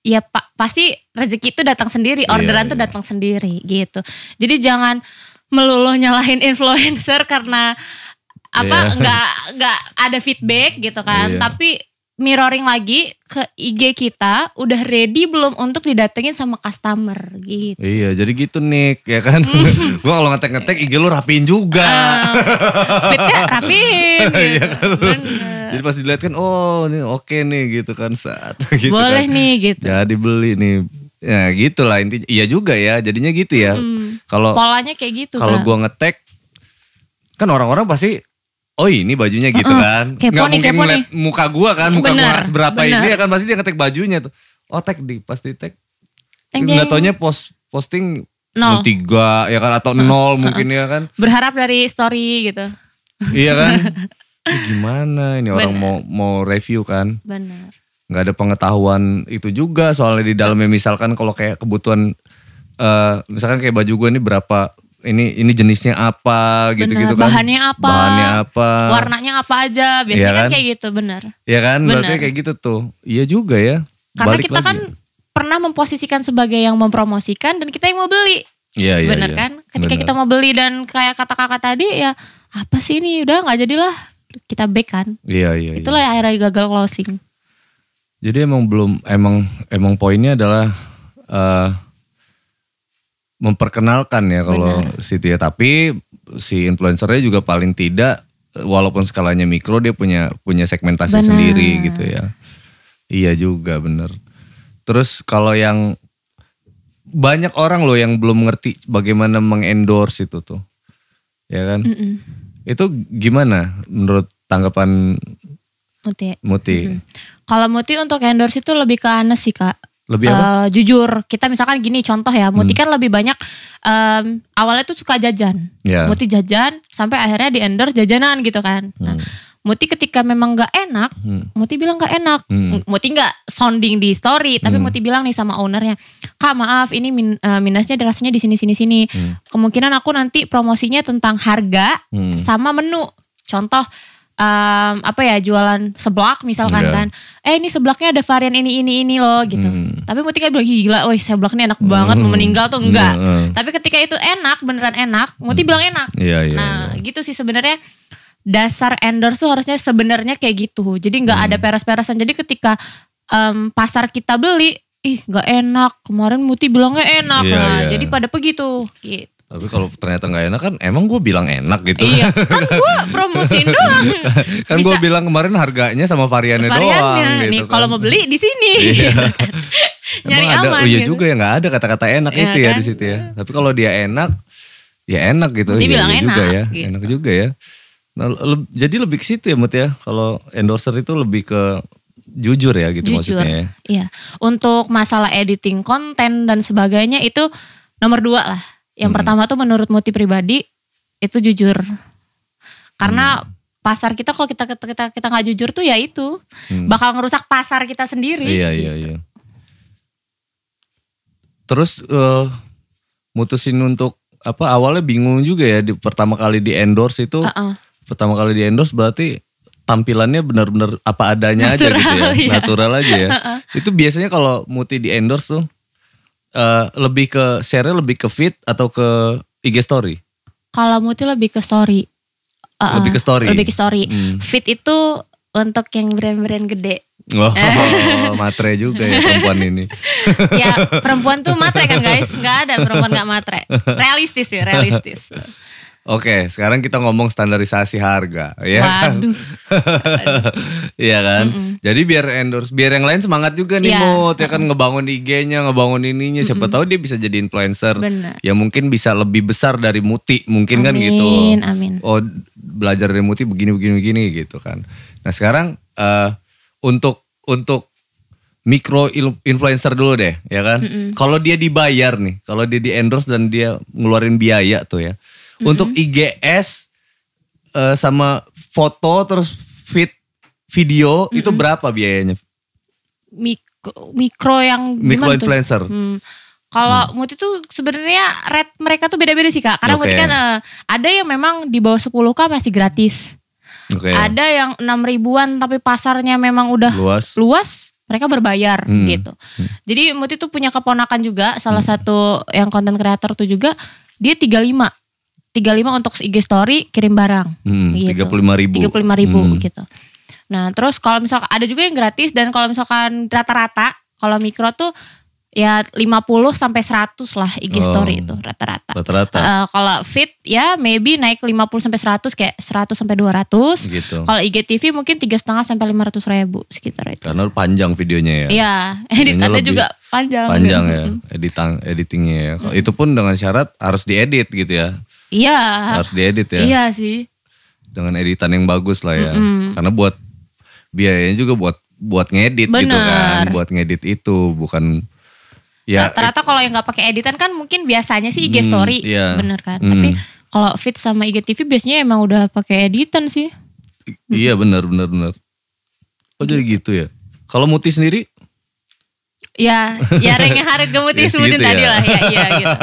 ya pak pasti rezeki itu datang sendiri, Iya, orderan tuh iya. datang sendiri gitu. Jadi jangan melulu nyalahin influencer karena apa Iya. nggak nggak ada feedback gitu kan. Iya. Tapi mirroring lagi ke IG kita udah ready belum untuk didatengin sama customer gitu. Iya, jadi gitu Nick, ya kan? Hmm. gua kalau ngetek-ngetek IG lu rapiin juga. Ah, Fitnya rapiin Iya kan? Bener. Jadi pas dilihat kan, oh ini oke nih gitu kan saat gitu Boleh kan. nih gitu. Jadi beli nih. Ya gitu lah intinya. Iya juga ya, jadinya gitu ya. Kalau Polanya kayak gitu kalau gua ngetek kan orang-orang pasti Oh ini bajunya gitu kan. kepo Nggak nih, mungkin kepo ngeliat muka gua kan, muka Bener, gua seberapa bener. ini ya kan pasti dia ngetek bajunya tuh. Oh tag di pasti tag. Teng. taunya post posting Nol. tiga ya kan atau nol mungkin ya kan. berharap dari story gitu. Iya kan? Ini gimana ini orang mau mau review kan? Benar. nggak ada pengetahuan itu juga soalnya di dalamnya misalkan kalau kayak kebutuhan eh misalkan kayak baju gue ini berapa ini ini jenisnya apa gitu-gitu kan Bahannya apa? bahannya apa Warnanya apa aja? Biasanya Iya kan kan? kayak gitu, benar. ya kan berarti Benar. kayak gitu tuh iya juga ya Karena Balik kita lagi. kan pernah memposisikan sebagai yang mempromosikan dan kita yang mau beli. iya iya benar iya. kan? Ketika Benar. kita mau beli dan kayak kata kakak tadi ya apa sih ini udah nggak jadilah kita back kan. iya iya iya. Itulah yang akhirnya gagal closing. jadi emang belum emang emang poinnya adalah eh memperkenalkan ya kalau situ ya tapi si influencernya juga paling tidak walaupun skalanya mikro dia punya punya segmentasi Benar. sendiri gitu ya iya juga bener terus kalau yang banyak orang loh yang belum ngerti bagaimana mengendorse itu tuh ya kan Mm-mm. itu gimana menurut tanggapan Muti. Muti Kalau Muti untuk endorse itu lebih ke Anes sih kak. Lebih apa? Eh, jujur kita misalkan gini contoh ya Muti kan lebih banyak em, awalnya tuh suka jajan. Ya. Muti jajan sampai akhirnya di endorse jajanan gitu kan. Nah Muti ketika memang nggak enak Muti bilang nggak enak. Hmm. Muti nggak sounding di story tapi Muti bilang nih sama ownernya kak maaf ini min- eh, minusnya dirasanya di sini sini sini. Kemungkinan aku nanti promosinya tentang harga Hmm. sama menu. Contoh em, apa ya jualan seblak misalkan Iya. kan eh ini seblaknya ada varian ini ini ini loh gitu Hmm. tapi Muti kan bilang gila, woi seblak ini enak banget mau meninggal tuh enggak. Hmm. Tapi ketika itu enak, beneran enak, Muti bilang enak. Iya, iya, nah gitu sih sebenarnya dasar endorse tuh harusnya sebenarnya kayak gitu. Jadi nggak Hmm. ada peres-peresan. Jadi ketika em, pasar kita beli, ih nggak enak. Kemarin Muti bilangnya enak. Iya, nah iya. jadi pada begitu gitu. Tapi kalau ternyata nggak enak kan emang gue bilang enak gitu. Iya, kan gue promosiin doang. kan gue bilang kemarin harganya sama variannya, Variannya doang gitu nih, kan. kalau mau beli di sini. Iya. gitu kan. Nyari Emang ada, aman oh iya gitu. juga ya nggak ada kata-kata enak Iya itu ya kan? di situ ya. Tapi kalau dia enak, ya enak gitu. Dia Iya, bilang iya juga enak, ya, gitu. enak juga ya. Nah, le- jadi lebih ke situ ya Mut ya. Kalau endorser itu lebih ke jujur ya gitu Jujur. maksudnya ya. Iya. Untuk masalah editing konten dan sebagainya itu nomor dua lah. Yang Hmm. pertama tuh menurut Muti pribadi itu jujur. Karena Hmm. pasar kita kalau kita kita kita nggak jujur tuh ya itu bakal ngerusak pasar kita sendiri. Hmm. Iya iya iya. Terus eh, mutusin untuk apa awalnya bingung juga ya di pertama kali di endorse itu. Heeh. Pertama kali di endorse berarti tampilannya benar-benar apa adanya aja gitu ya, Natural, iya. natural aja ya. itu biasanya kalau Muti di endorse tuh eh, lebih ke share lebih ke feed atau ke IG story. Kalau Muti lebih ke story. Uh-uh. Lebih ke story. Lebih ke story. Hmm. Fit itu untuk yang brand-brand gede. Oh, matre juga ya perempuan ini. ya perempuan tuh matre kan guys. Nggak ada perempuan nggak matre. Realistis ya, realistis. Oke, sekarang kita ngomong standarisasi harga, ya kan? Iya kan? Jadi biar endorse, biar yang lain semangat juga nih Iya. Mut, ya kan ngebangun IG-nya, ngebangun ininya. Siapa tahu dia bisa jadi influencer. Benar. Ya mungkin bisa lebih besar dari Muti, mungkin kan Amin, gitu. amin. Oh, belajar dari Muti begini begini begini gitu kan. Nah, sekarang eh, untuk untuk mikro influencer dulu deh, ya kan? Kalau dia dibayar nih, kalau dia di endorse dan dia ngeluarin biaya tuh ya. Untuk IGS eh, sama foto terus feed video itu berapa biayanya? Mikro, mikro yang Mikro gimana tuh? influencer. Hmm. Kalau Muti tuh sebenarnya rate mereka tuh beda-beda sih kak. Karena Oke. Muti kan eh, ada yang memang di bawah 10k masih gratis. Oke. Ada yang 6 ribuan tapi pasarnya memang udah Luas. luas mereka berbayar Hmm. gitu. Jadi Muti tuh punya keponakan juga salah satu yang konten kreator tuh juga dia 35. 35 untuk IG story kirim barang. Hmm, gitu. 35.000. 35 ribu Hmm. gitu. Nah terus kalau misalkan ada juga yang gratis dan kalau misalkan rata-rata kalau mikro tuh ya 50 sampai 100 lah IG Oh. story itu rata-rata. Rata-rata. Eh, kalau fit ya maybe naik 50 sampai 100 kayak 100 sampai 200. Gitu. Kalau IGTV mungkin tiga setengah sampai 500 ribu sekitar itu. Karena panjang videonya ya. Iya, editannya juga panjang. panjang ya Mm. editang editingnya ya. Kalau Itu pun dengan syarat harus diedit gitu ya. Iya, Harus diedit ya. iya sih. Dengan editan yang bagus lah ya. Karena buat biayanya juga buat buat ngedit gitu kan, Bener. buat ngedit itu bukan ya Rata-rata kalau yang nggak pakai editan kan mungkin biasanya sih IG Hmm, story, iya. bener kan. Hmm. Tapi kalau fit sama IGTV biasanya emang udah pakai editan sih. iya benar benar benar. Oh jadi gitu ya. Kalau Muti sendiri Ya, ya Reng yang harus gemuti Ya, sebutin segitu tadi ya. lah, ya iya gitu.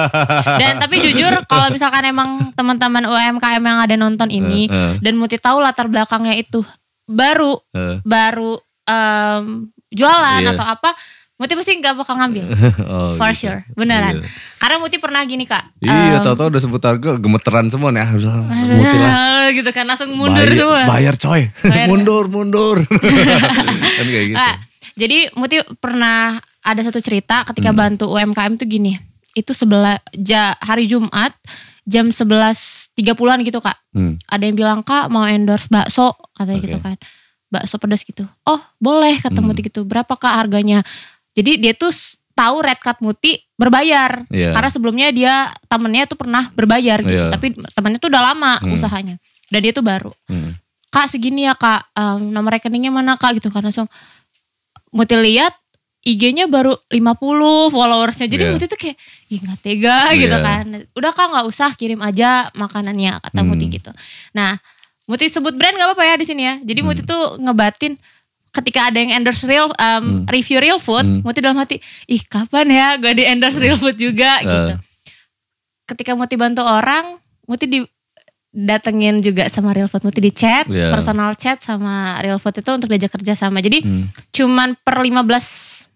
Dan tapi jujur kalau misalkan emang teman-teman UMKM yang ada nonton ini Eh, eh. dan Muti tahu latar belakangnya itu baru Eh. baru em, jualan Iya. atau apa, Muti pasti nggak bakal ngambil. oh, For gitu. sure, beneran. Iya. Karena Muti pernah gini kak. Iya, em, tahu-tahu udah sebut harga gemeteran semua nih. Udah, Muti lah. ah, gitu kan langsung mundur bayar, semua. Bayar coy. Bayar. mundur, mundur. kan kayak gitu. Jadi Muti pernah ada satu cerita ketika Hmm. bantu UMKM tuh gini. Itu sebelah ja, hari Jumat jam 11.30-an gitu kak. Hmm. Ada yang bilang kak mau endorse bakso katanya gitu Oke. kan. Bakso pedas gitu. Oh boleh kata Hmm. Muti gitu. Berapa kak harganya? Jadi dia tuh tahu red card Muti berbayar. Iya. Karena sebelumnya dia temennya tuh pernah berbayar gitu. Iya. Tapi temennya tuh udah lama Hmm. usahanya. Dan dia tuh baru Hmm. kak segini ya kak em, nomor rekeningnya mana kak gitu kan langsung Muti lihat IG-nya baru 50 followersnya jadi Iya. Muti tuh kayak ih nggak tega gitu Iya. kan udah kak nggak usah kirim aja makanannya kata Hmm. Muti gitu nah Muti sebut brand nggak apa-apa ya di sini ya jadi Muti Hmm. tuh ngebatin ketika ada yang endorse real em, review real food Hmm. Muti dalam hati ih kapan ya gue di endorse real food juga gitu Eh. ketika Muti bantu orang Muti di datengin juga sama Real Food Muti di chat, Iya. personal chat sama Real Food itu untuk diajak kerja sama. Jadi Hmm. cuman per 15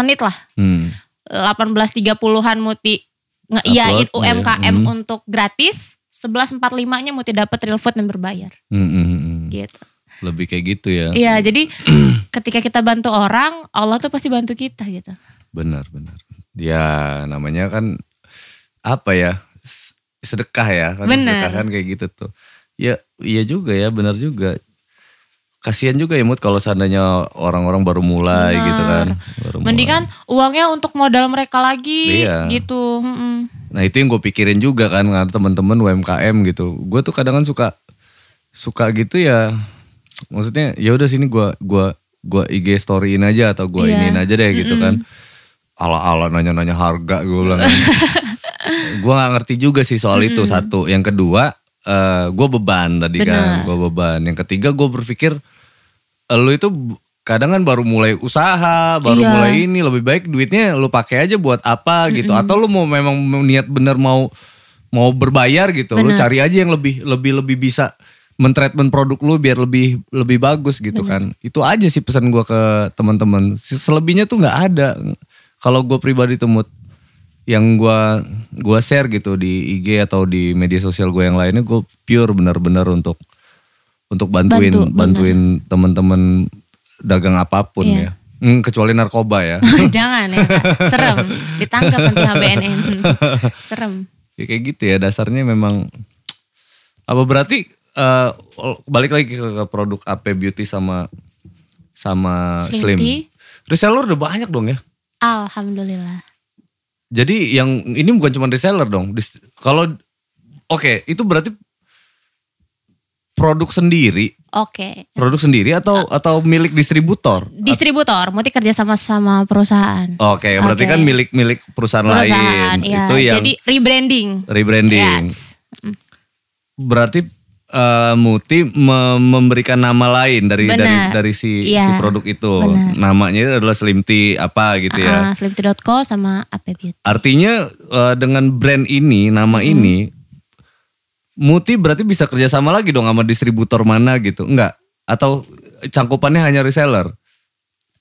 menit lah. Hmm. 18.30-an Muti ngeiyain Upload, iya. UMKM Hmm. untuk gratis. 11.45-nya Muti dapat Real Food dan berbayar Hmm, hmm, hmm, hmm. gitu. Lebih kayak gitu ya. Iya, jadi ketika kita bantu orang, Allah tuh pasti bantu kita gitu. Benar, benar. Ya namanya kan apa ya? sedekah ya kan sedekah kan kayak gitu tuh ya iya juga ya benar juga kasihan juga ya Mut kalau seandainya orang-orang baru mulai Benar. gitu kan baru Mendingan uangnya untuk modal mereka lagi Iya. gitu. Nah itu yang gue pikirin juga kan karena teman-teman UMKM gitu. Gue tuh kadang kan suka suka gitu ya. Maksudnya ya udah sini gue gua gua IG storyin aja atau gue Iya. iniin aja deh gitu kan. Ala-ala nanya-nanya harga gue bilang. gue nggak ngerti juga sih soal itu satu. Yang kedua gue beban tadi kan. Benar. Gue beban. Yang ketiga gue berpikir eh, lu itu kadang kan baru mulai usaha, baru Iya. mulai ini lebih baik duitnya lu pakai aja buat apa gitu atau lu mau memang niat bener mau mau berbayar gitu, lu Benar. cari aja yang lebih lebih lebih bisa mentreatment produk lu biar lebih lebih bagus gitu kan. Itu aja sih pesan gua ke teman-teman. Selebihnya tuh nggak ada. Kalau gue pribadi tuh Mut, yang gua gua share gitu di IG atau di media sosial gue yang lainnya gue pure benar-benar untuk untuk bantuin Bantu, bantuin teman-teman dagang apa pun Iya. ya. Hmm, kecuali narkoba ya. Jangan ya Kak. Serem. Ditangkap nanti HBNN. Serem. ya kayak gitu ya dasarnya memang apa berarti eh, balik lagi ke, ke produk AP Beauty sama sama Slim Slim. Reseller udah banyak dong ya. Alhamdulillah. Jadi yang ini bukan cuma reseller dong. Kalau oke, itu berarti produk sendiri, Oke. produk sendiri atau atau milik distributor? Distributor, Muti kerja sama sama perusahaan. Oke, berarti Oke. kan milik milik perusahaan, Perusahaan, lain. iya. Itu yang Jadi rebranding. rebranding. Yes. Berarti eh, Muti me- memberikan nama lain dari Benar. dari dari si Iya, si produk itu. benar. Namanya adalah Slim Tea apa gitu ya. Ah, Slimtea.co sama AP Beauty. Artinya eh, dengan brand ini, nama Hmm. ini, Muti berarti bisa kerjasama lagi dong sama distributor mana gitu? Enggak? Atau cangkupannya hanya reseller?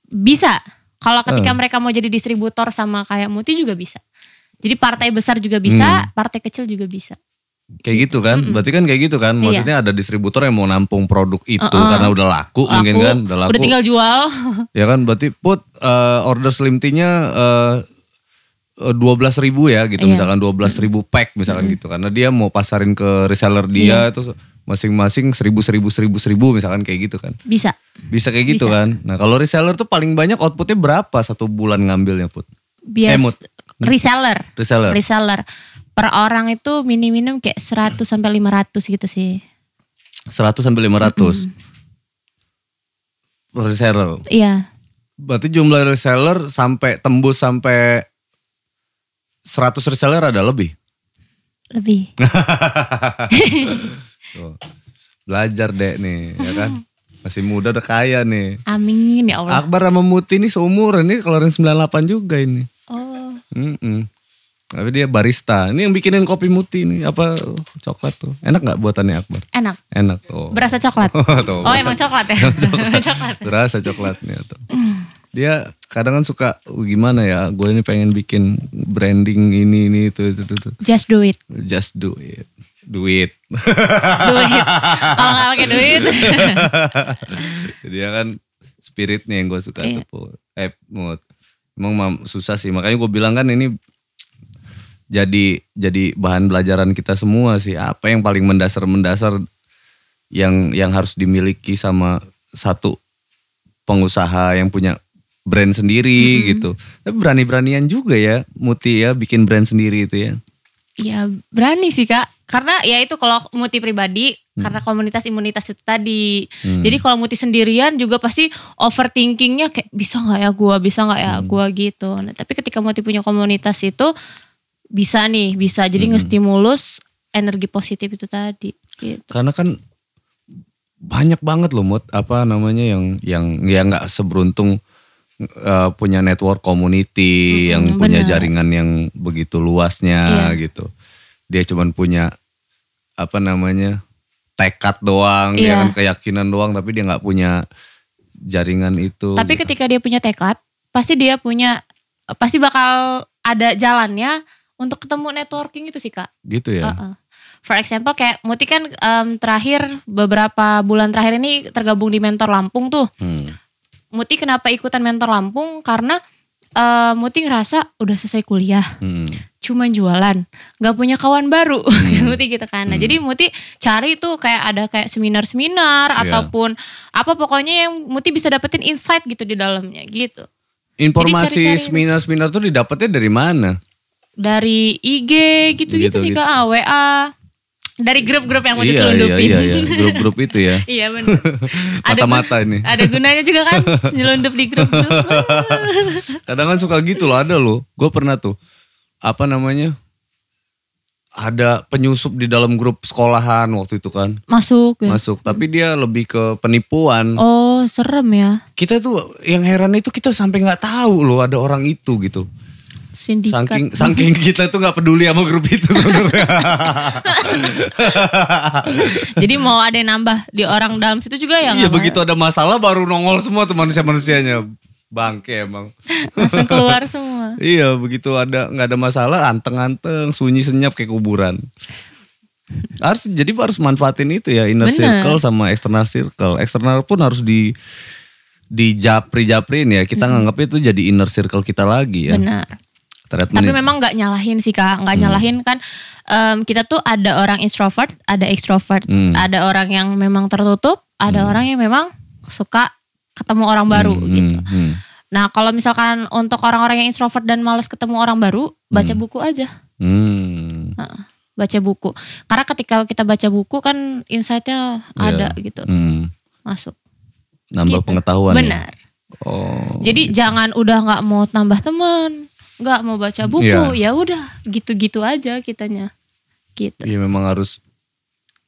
Bisa. Kalau ketika Eh. mereka mau jadi distributor sama kayak Muti juga bisa. Jadi partai besar juga bisa, Hmm. partai kecil juga bisa. Kayak gitu kan? Berarti kan kayak gitu kan? Iya. Maksudnya ada distributor yang mau nampung produk itu Uh-uh. karena udah laku, mungkin Laku, kan? Udah laku. Udah tinggal jual. Ya kan berarti put eh, order Slim Tea-nya dua belas ribu ya gitu Iya. misalkan dua belas ribu pack misalkan gitu karena dia mau pasarin ke reseller dia Iya. terus masing-masing seribu seribu seribu seribu misalkan kayak gitu kan bisa. bisa kayak gitu Bisa. kan nah kalau reseller tuh paling banyak outputnya berapa satu bulan ngambilnya put Bias Emut. reseller. reseller Reseller. Per orang itu minim-minim kayak 100 sampai 500 gitu sih. 100 sampai 500 reseller Iya. berarti jumlah reseller sampai tembus sampai 100 reseller ada lebih Lebih. Tuh. Belajar dek nih, ya kan? Masih muda udah kaya nih. Amin ya Allah. Akbar sama Muti ini seumuran nih keluarin 98 juga ini. Oh. Mm-mm. Tapi dia barista. Ini yang bikinin kopi Muti nih. Apa coklat tuh. Enak gak buatannya Akbar? Enak. Enak tuh. Berasa coklat. Tuh. Oh emang coklat ya? coklat. Berasa coklatnya tuh. Dia kadang kan suka "Oh, gimana ya, gue ini pengen bikin branding ini ini itu itu itu. itu." Just do it. Just do it. Do it. Duit. Kalau nggak pakai duit. dia kan spiritnya yang gue suka Iya. tuh eh Mut. emang susah sih makanya gue bilang kan ini jadi jadi bahan pelajaran kita semua sih apa yang paling mendasar mendasar yang yang harus dimiliki sama satu pengusaha yang punya brand sendiri gitu tapi berani beranian juga ya Muti ya bikin brand sendiri itu ya ya berani sih kak. Karena ya itu kalau muti pribadi. Karena komunitas imunitas itu tadi. Jadi kalau muti sendirian juga pasti overthinkingnya kayak bisa nggak ya gua, bisa nggak ya gua gitu. Nah, tapi ketika muti punya komunitas itu bisa nih, bisa. Jadi ngestimulus energi positif itu tadi. Gitu. karena kan banyak banget loh mut apa namanya yang yang ya nggak seberuntung eh, punya network community yang punya benar. jaringan yang begitu luasnya gitu dia cuman punya apa namanya tekad doang dia Iya. kan keyakinan doang tapi dia nggak punya jaringan itu Tapi gitu. ketika dia punya tekad, pasti dia punya, pasti bakal ada jalannya untuk ketemu networking itu sih kak. gitu ya Uh-uh. For example kayak Muti kan em, terakhir beberapa bulan terakhir ini tergabung di Mentor Lampung tuh. Hmm. Muti kenapa ikutan Mentor Lampung? Karena eh, Muti ngerasa udah selesai kuliah, Hmm. cuman jualan, nggak punya kawan baru, Hmm. Muti gitu kan. Nah, jadi Muti cari tuh kayak ada kayak seminar-seminar Iya. ataupun apa pokoknya yang Muti bisa dapetin insight gitu di dalamnya gitu. Informasi seminar-seminar tuh didapatnya dari mana? Dari IG gitu-gitu sih Gitu-gitu. Kak, ah, WA. Dari grup-grup yang Muti iya, iya, selundupin. iya, iya, grup-grup itu ya. Iya benar. Mata-mata ini. Ada gunanya juga kan nyelundup di grup-grup. Kadang kan suka gitu loh, ada loh. Gue pernah tuh, apa namanya? Ada penyusup di dalam grup sekolahan waktu itu kan. Masuk ya. Masuk, tapi dia lebih ke penipuan. Oh serem ya. Kita tuh yang heran itu kita sampai nggak tahu loh ada orang itu gitu. Sindikat. Saking saking kita tuh nggak peduli sama grup itu sebenarnya. Jadi mau ada yang nambah di orang dalam situ juga ya Iya begitu ada masalah baru nongol semua tuh manusia-manusianya. Bangke emang. langsung keluar semua. Iya begitu ada nggak ada masalah anteng-anteng sunyi senyap kayak kuburan. Harus jadi harus manfaatin itu ya inner Bener. circle sama external circle. Eksternal pun harus di di japri japrin ya. Kita nganggapnya itu jadi inner circle kita lagi ya. Benar. Treatment Tapi memang nggak nyalahin sih kak, nggak nyalahin kan. em, kita tuh ada orang introvert, ada extrovert, Hmm. ada orang yang memang tertutup, ada orang yang memang suka ketemu orang baru Hmm, gitu. hmm. Nah kalau misalkan untuk orang-orang yang introvert dan males ketemu orang baru, baca buku aja. Hmm. Heeh, baca buku. Karena ketika kita baca buku kan insight-nya ada gitu, Hmm. masuk. Nambah Gitu. pengetahuan. ya? Benar. Oh. Jadi jangan udah nggak mau tambah teman, nggak mau baca buku, Iya. ya udah gitu-gitu aja kitanya. Gitu. Iya memang harus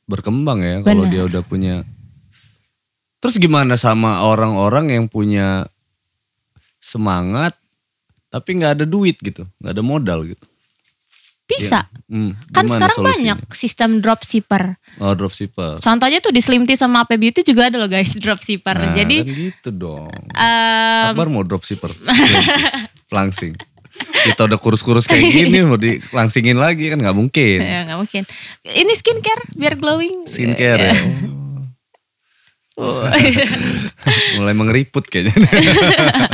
berkembang ya kalau dia udah punya. Terus gimana sama orang-orang yang punya semangat tapi nggak ada duit gitu, nggak ada modal gitu. Bisa. Hmm, Kan sekarang solusinya? banyak sistem dropshipper. Oh dropshipper. Contohnya tuh di Slim Tea sama AP Beauty juga ada loh guys dropshipper. Nah, Jadi kan gitu dong. em, Akbar mau dropshipper. Langsing. Kita udah kurus-kurus kayak gini mau dilangsingin lagi kan nggak mungkin. ya nggak mungkin. Ini skincare biar glowing. Skincare ya. Oh. Mulai mengeriput kayaknya.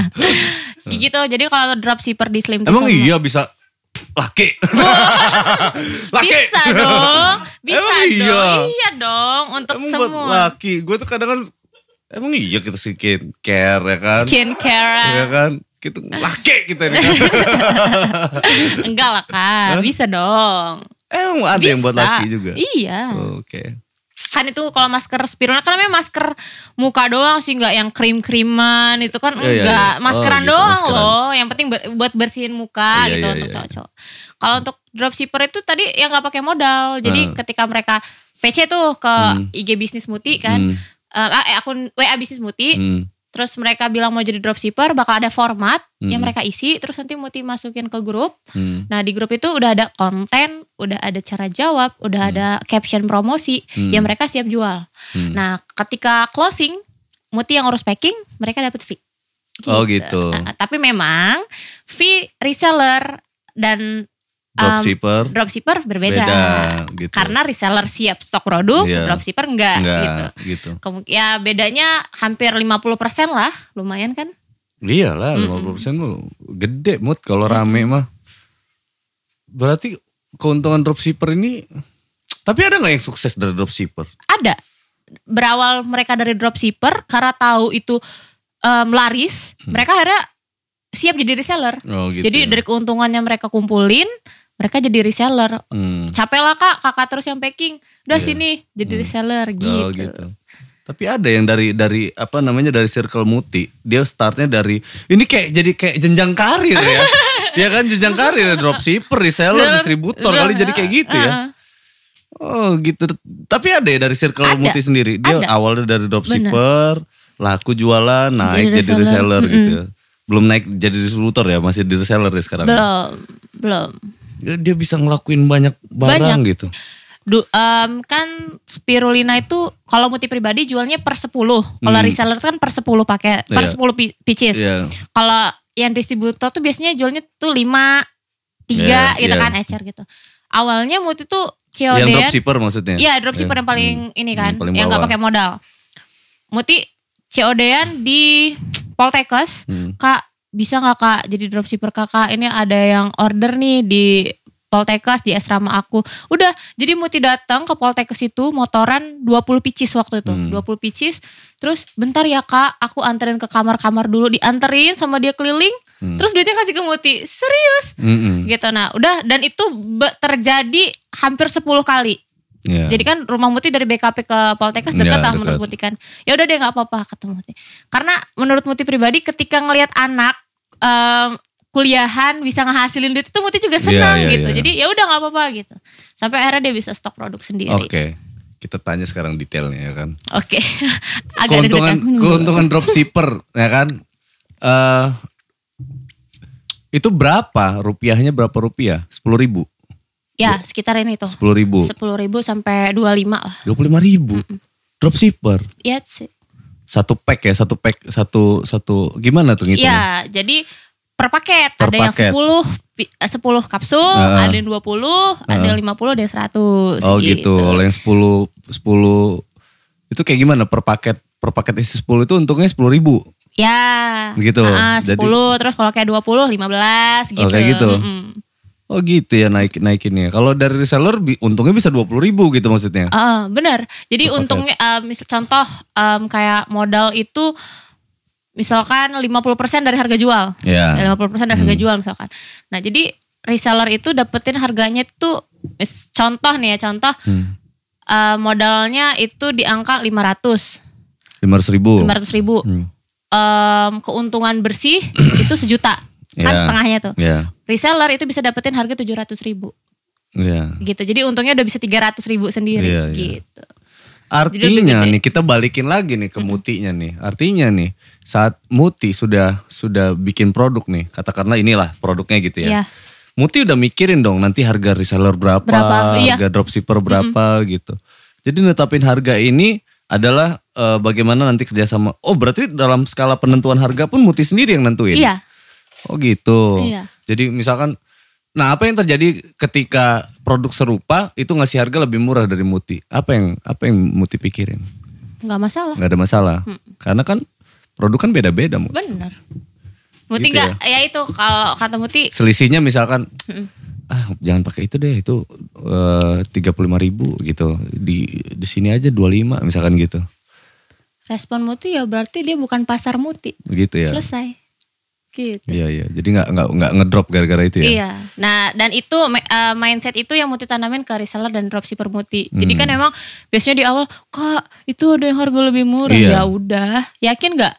gitu. Jadi kalau dropshipper di Slim Emang iya bisa laki? laki? Bisa dong. Bisa Emang dong. iya? Iya dong untuk Emang buat semua. laki. Gue tuh kadang kan emang iya kita skincare ya kan? Skincare. Ya kan? Kita laki kita ini kan. Enggak lah kak, bisa dong. Emang ada yang buat Bisa. laki juga? Iya. Oke. Kan itu kalau masker spirulina kan namanya masker muka doang sih nggak yang krim-kriman itu kan Iya, iya, enggak. iya. Maskeran Oh, gitu, doang maskeran. loh. Yang penting ber- buat bersihin muka Iya, gitu iya, untuk iya. cowok-cowok. Kalau untuk dropshipper itu tadi yang nggak pakai modal. Jadi Hmm. ketika mereka PC tuh ke IG bisnis Muti kan. Hmm. eh, eh, akun WA bisnis Muti. Hmm. Terus mereka bilang mau jadi dropshipper bakal ada format yang Hmm. mereka isi. Terus nanti Muti masukin ke grup. Hmm. Nah di grup itu udah ada konten, udah ada cara jawab, udah ada caption promosi Hmm. yang mereka siap jual. Hmm. Nah ketika closing, Muti yang urus packing, mereka dapat fee. Oh, gitu. Nah, tapi memang fee reseller dan um, Dropshipper dropshipper berbeda. beda gitu. Karena reseller siap stok produk, Iya. dropshipper enggak, Enggak gitu. gitu. Ya bedanya hampir 50% lah, lumayan kan? Iya lah 50% mah gede mood kalau rame mah. Berarti keuntungan dropshipper ini tapi ada nggak yang sukses dari dropshipper? ada berawal mereka dari dropshipper karena tahu itu em, laris mereka akhirnya siap jadi reseller Oh gitu. jadi ya. dari keuntungannya mereka kumpulin mereka jadi reseller Hmm. capek lah kak kakak terus yang packing udah Iya. sini jadi reseller gitu, Oh gitu. Tapi ada yang dari dari apa namanya dari circle muti. Dia startnya dari ini kayak jadi kayak jenjang karir ya. ya kan jenjang karir dropshipper, reseller, distributor kali jadi kayak gitu ya. Oh gitu. Tapi ada ya dari circle Ada. muti sendiri. Dia Ada. awalnya dari dropshipper, laku jualan, naik Jadi jadi, reseller. reseller gitu. ya. Belum naik jadi distributor ya, masih di reseller ya sekarang. belum belum Dia, bisa ngelakuin banyak barang Banyak. gitu. Du, em, kan spirulina itu kalau muti pribadi jualnya per 10 kalau reseller kan per 10 paket per Hmm. Iya. 10 pi- pieces Iya. Kalau yang distributor tuh biasanya jualnya tuh 5, 3 Iya, gitu iya. kan ecer gitu. Awalnya Muti tuh Yang COD-an. dropshipper maksudnya. Iya dropshipper Iya. yang paling Hmm. ini kan, Yang paling yang nggak bawah. pakai modal. Muti COD-an di Poltekkes, Hmm. Kak bisa nggak kak jadi dropshipper kakak ini ada yang order nih di Poltekkes di asrama aku. Udah, jadi Muti datang ke Poltekkes itu motoran 20 picis waktu itu. 20 picis. Terus bentar ya kak, aku anterin ke kamar-kamar dulu. Dianterin sama dia keliling. Terus duitnya kasih ke Muti. Serius. Mm-mm. Gitu nah, udah dan itu terjadi hampir 10 kali. Iya. Jadi kan rumah Muti dari BKP ke Poltekkes Ya, dekat lah dekat. menurut Muti kan. Ya udah deh nggak apa-apa kata Muti. Karena menurut Muti pribadi ketika ngelihat anak em, kuliahan bisa ngehasilin duit itu Muti juga senang Iya, iya, gitu. iya. Jadi ya udah nggak apa-apa gitu. Sampai akhirnya dia bisa stok produk sendiri. Oke. Kita tanya sekarang detailnya ya kan. Oke. Agak keuntungan keuntungan dropshipper ya kan. Eh itu berapa rupiahnya berapa rupiah? Sepuluh ribu, Ya sekitar ini tuh. sepuluh ribu, Sepuluh ribu sampai 25 lah. dua puluh lima ribu. Dropshipper Iya sih. Satu pack ya satu pack satu satu gimana tuh ngitungnya? Iya, jadi per paket Per ada paket. yang 10 pi- eh, 10 kapsul, Heeh. ada yang 20, ada yang 50, ada yang 100 Oh gitu. Kalau yang 10 10 itu kayak gimana per paket per paket isi 10 itu untungnya 10 ribu. Ya. Gitu. Ah, 10 Jadi- terus kalau kayak 20 15 gitu. Oh, kayak gitu. Mm-mm. Oh gitu ya naik naikinnya. Kalau dari reseller untungnya bisa 20 ribu gitu maksudnya. Ah, benar. Jadi paket. untungnya eh, misal contoh em, kayak modal itu misalkan 50% dari harga jual. Ya. 50% dari harga jual misalkan. Nah, jadi reseller itu dapetin harganya itu mis- contoh nih ya, contoh Hmm. eh, modalnya itu di angka 500, 500 ribu. 500 ribu. Hmm. Em, keuntungan bersih itu sejuta. Kan Ya. setengahnya tuh. Ya. Reseller itu bisa dapetin harga 700 ribu Ya. gitu. Jadi untungnya udah bisa 300 ribu sendiri Iya, iya. gitu. Lebih Artinya nih kita balikin lagi nih ke mutinya nih. Artinya nih saat muti sudah sudah bikin produk nih, katakanlah inilah produknya gitu ya. Iya. Muti udah mikirin dong nanti harga reseller berapa, Berapa, iya. harga dropshipper berapa gitu. Jadi netapin harga ini adalah eh, bagaimana nanti kerjasama. Oh berarti dalam skala penentuan harga pun Muti sendiri yang nentuin. Iya. Oh gitu. Iya. Jadi misalkan, nah apa yang terjadi ketika produk serupa itu ngasih harga lebih murah dari Muti? Apa yang apa yang Muti pikirin? nggak masalah. Nggak ada masalah. Karena kan produk kan beda-beda. Mut. Bener. Muti Gitu nggak, ya. itu kalau kata Muti Selisihnya misalkan, ah jangan pakai itu deh, itu tiga puluh lima ribu gitu. Di di sini aja 25 misalkan gitu. respon Muti ya berarti dia bukan pasar Muti. Gitu ya. Selesai. Gitu. Iya iya. Jadi nggak nggak nggak ngedrop gara-gara itu ya. Iya. Nah, dan itu uh, mindset itu yang Muti tanamin ke reseller dan dropshipper Muti. Jadi kan emang biasanya di awal, "Kak, itu ada yang harga lebih murah." Iya. Ya udah, yakin nggak?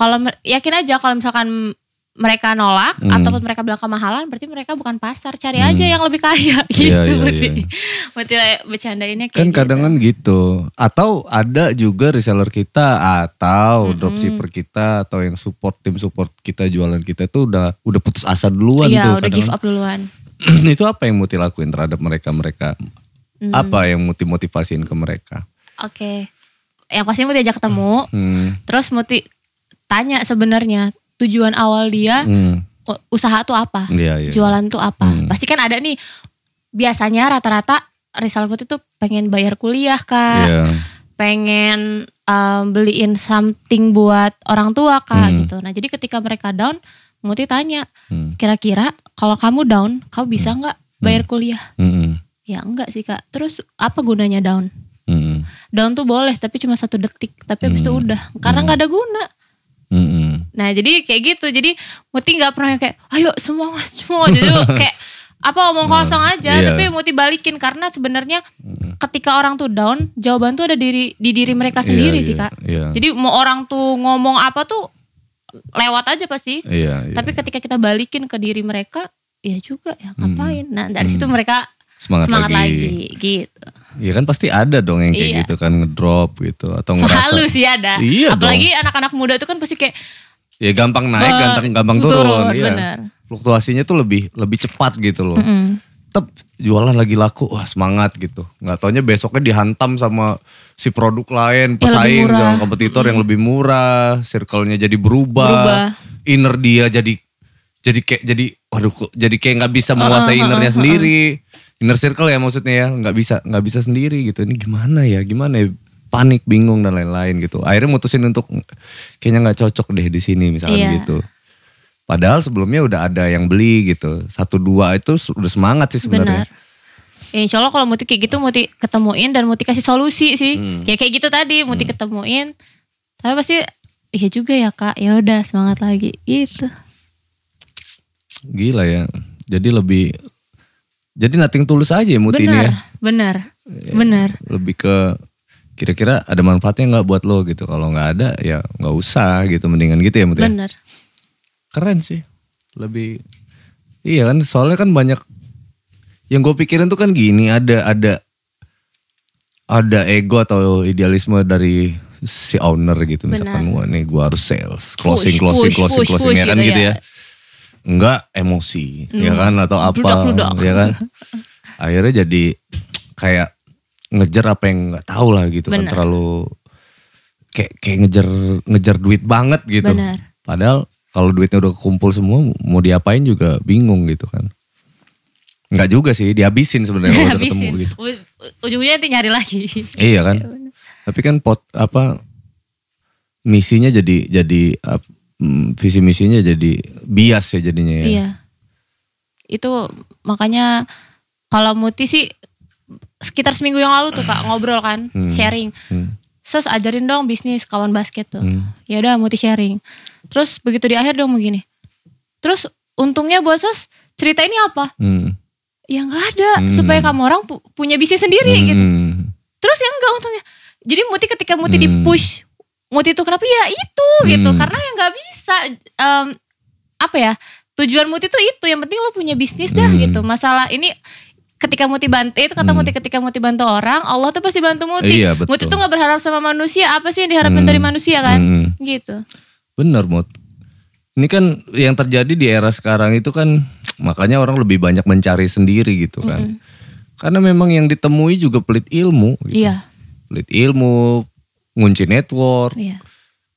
Kalau yakin aja kalau misalkan mereka nolak Hmm. ataupun mereka bilang kemahalan, berarti mereka bukan pasar. Cari aja yang lebih kaya gitu. Iya, iya, Muti. iya. Muti bercandainnya kayak Kan gitu. kadang kan gitu. Atau ada juga reseller kita atau dropshipper kita atau yang support tim support kita jualan kita tuh udah udah putus asa duluan Iya, tuh. udah give kan. up duluan. itu apa yang Muti lakuin terhadap mereka-mereka? Hmm. Apa yang Muti motivasiin ke mereka? Oke. Yang pasti Muti ajak ketemu, Hmm. terus Muti tanya sebenarnya tujuan awal dia Hmm. usaha tuh apa? Iya, iya. Jualan tuh apa? Hmm. Pasti kan ada nih biasanya rata-rata Rizal Muti tuh pengen bayar kuliah kak, Iya. pengen um, beliin something buat orang tua kak Hmm. gitu. Nah jadi ketika mereka down, Muti tanya, Hmm. kira-kira kalau kamu down, kamu bisa nggak bayar kuliah? Hmm. Ya enggak sih kak. Terus apa gunanya down? Hmm. Down tuh boleh tapi cuma satu detik, tapi habis itu udah karena nggak ada guna. Hmm. Nah jadi kayak gitu, jadi Muti nggak pernah kayak ayo semua semua jadi kayak apa omong kosong aja, iya. tapi Muti balikin karena sebenarnya ketika orang tuh down, jawaban tuh ada diri di diri mereka sendiri Iya, sih iya, kak. iya. Jadi mau orang tuh ngomong apa tuh lewat aja pasti. Iya, iya. Tapi ketika kita balikin ke diri mereka, ya juga ya ngapain. Nah dari situ mereka Hmm. Semangat semangat, lagi. lagi. gitu. Iya kan pasti ada dong yang kayak Iya. gitu kan ngedrop gitu atau ngerasa Selalu sih ada. Iya Apalagi anak-anak muda tuh kan pasti kayak ya gampang naik, Eh, gampang gampang turun, turun, iya. bener. Fluktuasinya tuh lebih lebih cepat gitu loh. mm, Tetap jualan lagi laku, wah semangat gitu. Nggak taunya besoknya dihantam sama si produk lain, pesaing sama kompetitor yang lebih murah, circle-nya jadi berubah, Berubah. inner dia jadi jadi kayak jadi waduh jadi kayak nggak bisa menguasai innernya sendiri. Inner circle ya maksudnya ya, nggak bisa nggak bisa sendiri gitu. Ini gimana ya? Gimana ya? Panik, bingung dan lain-lain gitu. Akhirnya mutusin untuk kayaknya nggak cocok deh di sini misalkan Iya. gitu. Padahal sebelumnya udah ada yang beli gitu. Satu dua itu udah semangat sih sebenarnya. Benar. Ya, insya Allah kalau Muti kayak gitu Muti ketemuin dan Muti kasih solusi sih. Hmm. Kayak kayak gitu tadi Muti ketemuin. Tapi pasti iya juga ya kak. Ya udah semangat lagi gitu. Gila ya. Jadi lebih jadi nating tulus aja ya Muti ini Benar, ya. benar, benar. Lebih ke kira-kira ada manfaatnya nggak buat lo gitu. Kalau nggak ada ya nggak usah gitu. Mendingan gitu ya Muti. ya? Benar. Keren sih. Lebih Iya kan soalnya kan banyak yang gue pikirin tuh kan gini ada ada ada ego atau idealisme dari si owner gitu misalkan wah nih gue harus sales closing Push, closing push, closing push, closing push ya kan gitu gitu ya. ya enggak emosi ya kan atau apa ya kan akhirnya jadi kayak ngejar apa yang nggak tahu lah gitu kan Benar. terlalu kayak kayak ngejar ngejar duit banget gitu Benar. padahal kalau duitnya udah kekumpul semua mau diapain juga bingung gitu kan nggak juga sih dihabisin sebenarnya kalau udah ketemu gitu Ujungnya nanti nyari lagi. iya kan tapi kan pot apa misinya jadi jadi mm, visi misinya jadi bias ya jadinya ya Iya. Itu makanya kalau Muti sih sekitar seminggu yang lalu tuh kak ngobrol kan, sharing. Hmm. Ses ajarin dong bisnis kawan basket tuh. Hmm. Ya udah Muti sharing. Terus begitu di akhir dong begini. Terus untungnya buat Ses cerita ini apa? Hmm. Ya nggak ada Hmm. supaya kamu orang pu- punya bisnis sendiri gitu. Hmm. Terus yang enggak untungnya. Jadi Muti ketika Muti Hmm. di push Muti itu kenapa ya itu gitu Hmm. karena yang nggak bisa em, apa ya tujuan Muti itu itu yang penting lo punya bisnis dah Hmm. gitu masalah ini ketika Muti bantu itu kata Muti ketika Muti bantu orang Allah tuh pasti bantu Muti Iya, betul. Muti tuh nggak berharap sama manusia apa sih yang diharapin dari manusia kan Hmm. gitu Bener Mut. Ini kan yang terjadi di era sekarang itu kan makanya orang lebih banyak mencari sendiri gitu kan. Karena memang yang ditemui juga pelit ilmu. Gitu. iya Pelit ilmu, ngunci network, iya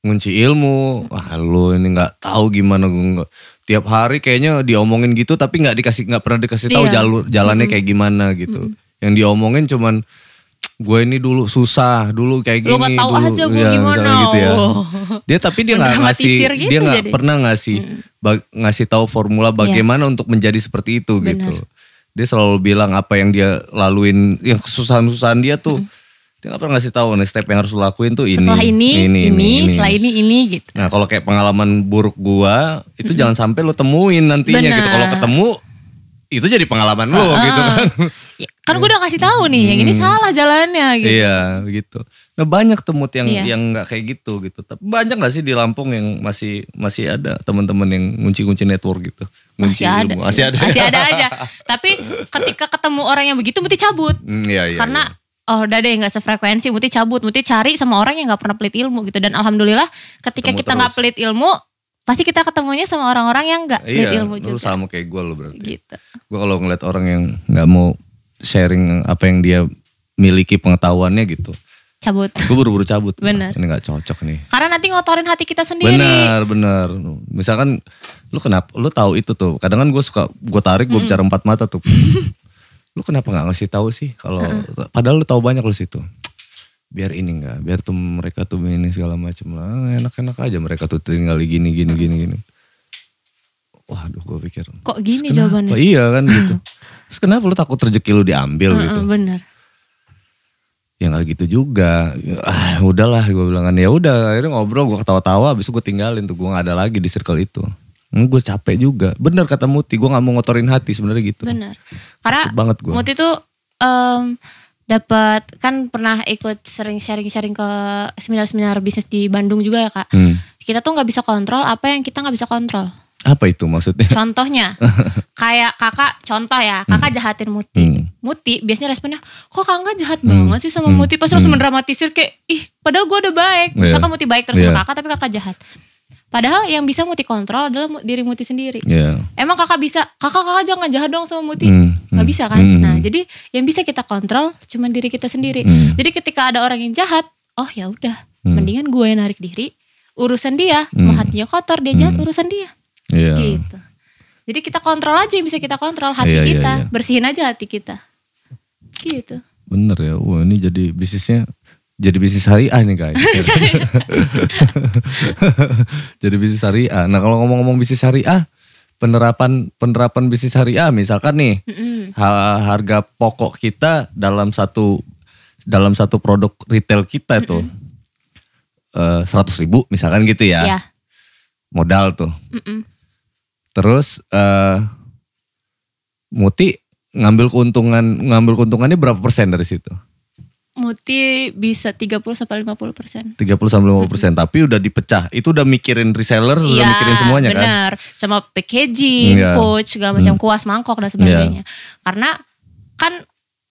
ngunci ilmu. Wah lu ini nggak tahu gimana gue. Tiap hari kayaknya diomongin gitu tapi nggak dikasih nggak pernah dikasih tahu Iya. jalur jalannya kayak gimana gitu. Yang diomongin cuman gue ini dulu susah, dulu kayak gini Lu nggak tahu dulu. aja gue Iya, gimana. gitu ya. Oh. Dia tapi dia nggak ngasih gitu dia nggak pernah ngasih ba- ngasih tahu formula bagaimana untuk menjadi seperti itu Benar. gitu. Dia selalu bilang apa yang dia laluin, yang kesusahan-kesusahan dia tuh dia nggak pernah ngasih tahu nih step yang harus lu lakuin tuh ini, setelah ini ini, setelah ini ini gitu Nah kalau kayak pengalaman buruk gua itu jangan sampai lu temuin nantinya gitu. Benar. Kalau ketemu itu jadi pengalaman lu gitu kan. Ya, kan gue udah kasih tahu nih yang ini salah jalannya gitu Iya gitu. Nah banyak temut yang Iya. yang nggak kayak gitu gitu. Tapi banyak gak sih di Lampung yang masih masih ada teman-teman yang ngunci-ngunci network gitu. Ngunci masih ada ilmu. sih. Masih ada. masih ada aja tapi ketika ketemu orang yang begitu Muti cabut Hmm, iya, iya, karena iya. Oh udah deh nggak sefrekuensi Muti cabut Muti cari sama orang yang nggak pernah pelit ilmu gitu dan alhamdulillah ketika Ketemu kita nggak pelit ilmu pasti kita ketemunya sama orang-orang yang nggak pelit Iya, ilmu lu juga sama kayak gue lo berarti. gitu Gue kalau ngeliat orang yang nggak mau sharing apa yang dia miliki pengetahuannya gitu. cabut Gue buru-buru cabut. Benar. Wah, Ini nggak cocok nih. karena nanti ngotorin hati kita sendiri Benar, benar. Misalkan lu kenapa, lu tahu itu tuh. Kadang kan gue suka, gue tarik, gue bicara empat mata tuh. lu kenapa nggak ngasih tahu sih? Kalau padahal lu tahu banyak lu situ. Biar ini enggak, biar tuh mereka tuh ini segala macam lah. Enak-enak aja mereka tuh tinggal gini, gini, gini, gini. Waduh, gue pikir. kok gini Kenapa? jawabannya Iya kan gitu. Terus kenapa lu takut rezeki lu diambil gitu? Heeh, bener ya nggak gitu juga ah udahlah gue bilang kan ya udah akhirnya ngobrol gue ketawa-tawa habis itu gue tinggalin tuh gue nggak ada lagi di circle itu gue capek juga bener kata Muti gue nggak mau ngotorin hati sebenarnya gitu bener karena banget gua. Muti tuh em, dapat kan pernah ikut sering sharing-sharing ke seminar-seminar bisnis di Bandung juga ya kak Hmm. kita tuh nggak bisa kontrol apa yang kita nggak bisa kontrol apa itu maksudnya Contohnya, kayak kakak, contoh ya, kakak jahatin Muti. Hmm. Muti biasanya responnya, kok kakak jahat banget sih sama Muti. Pas langsung mendramatisir kayak, ih padahal gue udah baik. Misalkan Iya. Muti baik terus Iya. sama kakak, tapi kakak jahat. Padahal yang bisa Muti kontrol adalah diri Muti sendiri. ya Emang kakak bisa, kakak kakak jangan jahat dong sama Muti. Hmm, Gak hmm, bisa kan? hmm. Nah jadi yang bisa kita kontrol cuma diri kita sendiri. Hmm. Jadi ketika ada orang yang jahat, oh ya udah, Hmm. mendingan gue yang narik diri. Urusan dia, mau hatinya kotor, dia jahat, urusan dia Iya. gitu. Jadi kita kontrol aja yang bisa kita kontrol hati Iya, iya, kita, iya. bersihin aja hati kita. Gitu. bener ya wah ini jadi bisnisnya jadi bisnis syariah nih guys. jadi bisnis syariah. Nah kalau ngomong-ngomong bisnis syariah, penerapan penerapan bisnis syariah misalkan nih Mm-mm. ha- harga pokok kita dalam satu dalam satu produk retail kita tuh seratus ribu misalkan gitu ya Ya. modal tuh. Mm-mm. Terus eh Muti ngambil keuntungan ngambil keuntungannya berapa persen dari situ? Muti bisa 30 sampai 50 persen. 30 sampai 50 persen. Tapi udah dipecah. Itu udah mikirin reseller, udah mikirin semuanya kan? Iya, benar. Sama packaging, Iya. pouch, segala macam kuas, mangkok dan sebagainya. Iya. Karena kan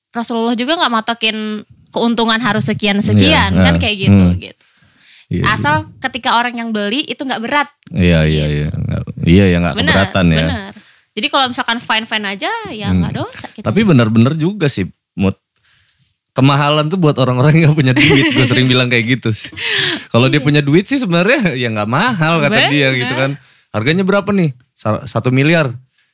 Rasulullah juga nggak matokin keuntungan harus sekian sekian Iya, kan nah, kayak gitu hmm. gitu. Iya, Asal ketika orang yang beli itu nggak berat. Iya iya iya. Nggak- Iya ya nggak keberatan ya. benar. Jadi kalau misalkan fine fine aja ya nggak dosa. Gitu. Tapi benar-benar juga sih Mut. Kemahalan tuh buat orang-orang yang gak punya duit. Gue sering bilang kayak gitu. Kalau dia punya duit sih sebenarnya ya nggak mahal kata dia Benar. gitu kan. Harganya berapa nih? Sa- Satu miliar.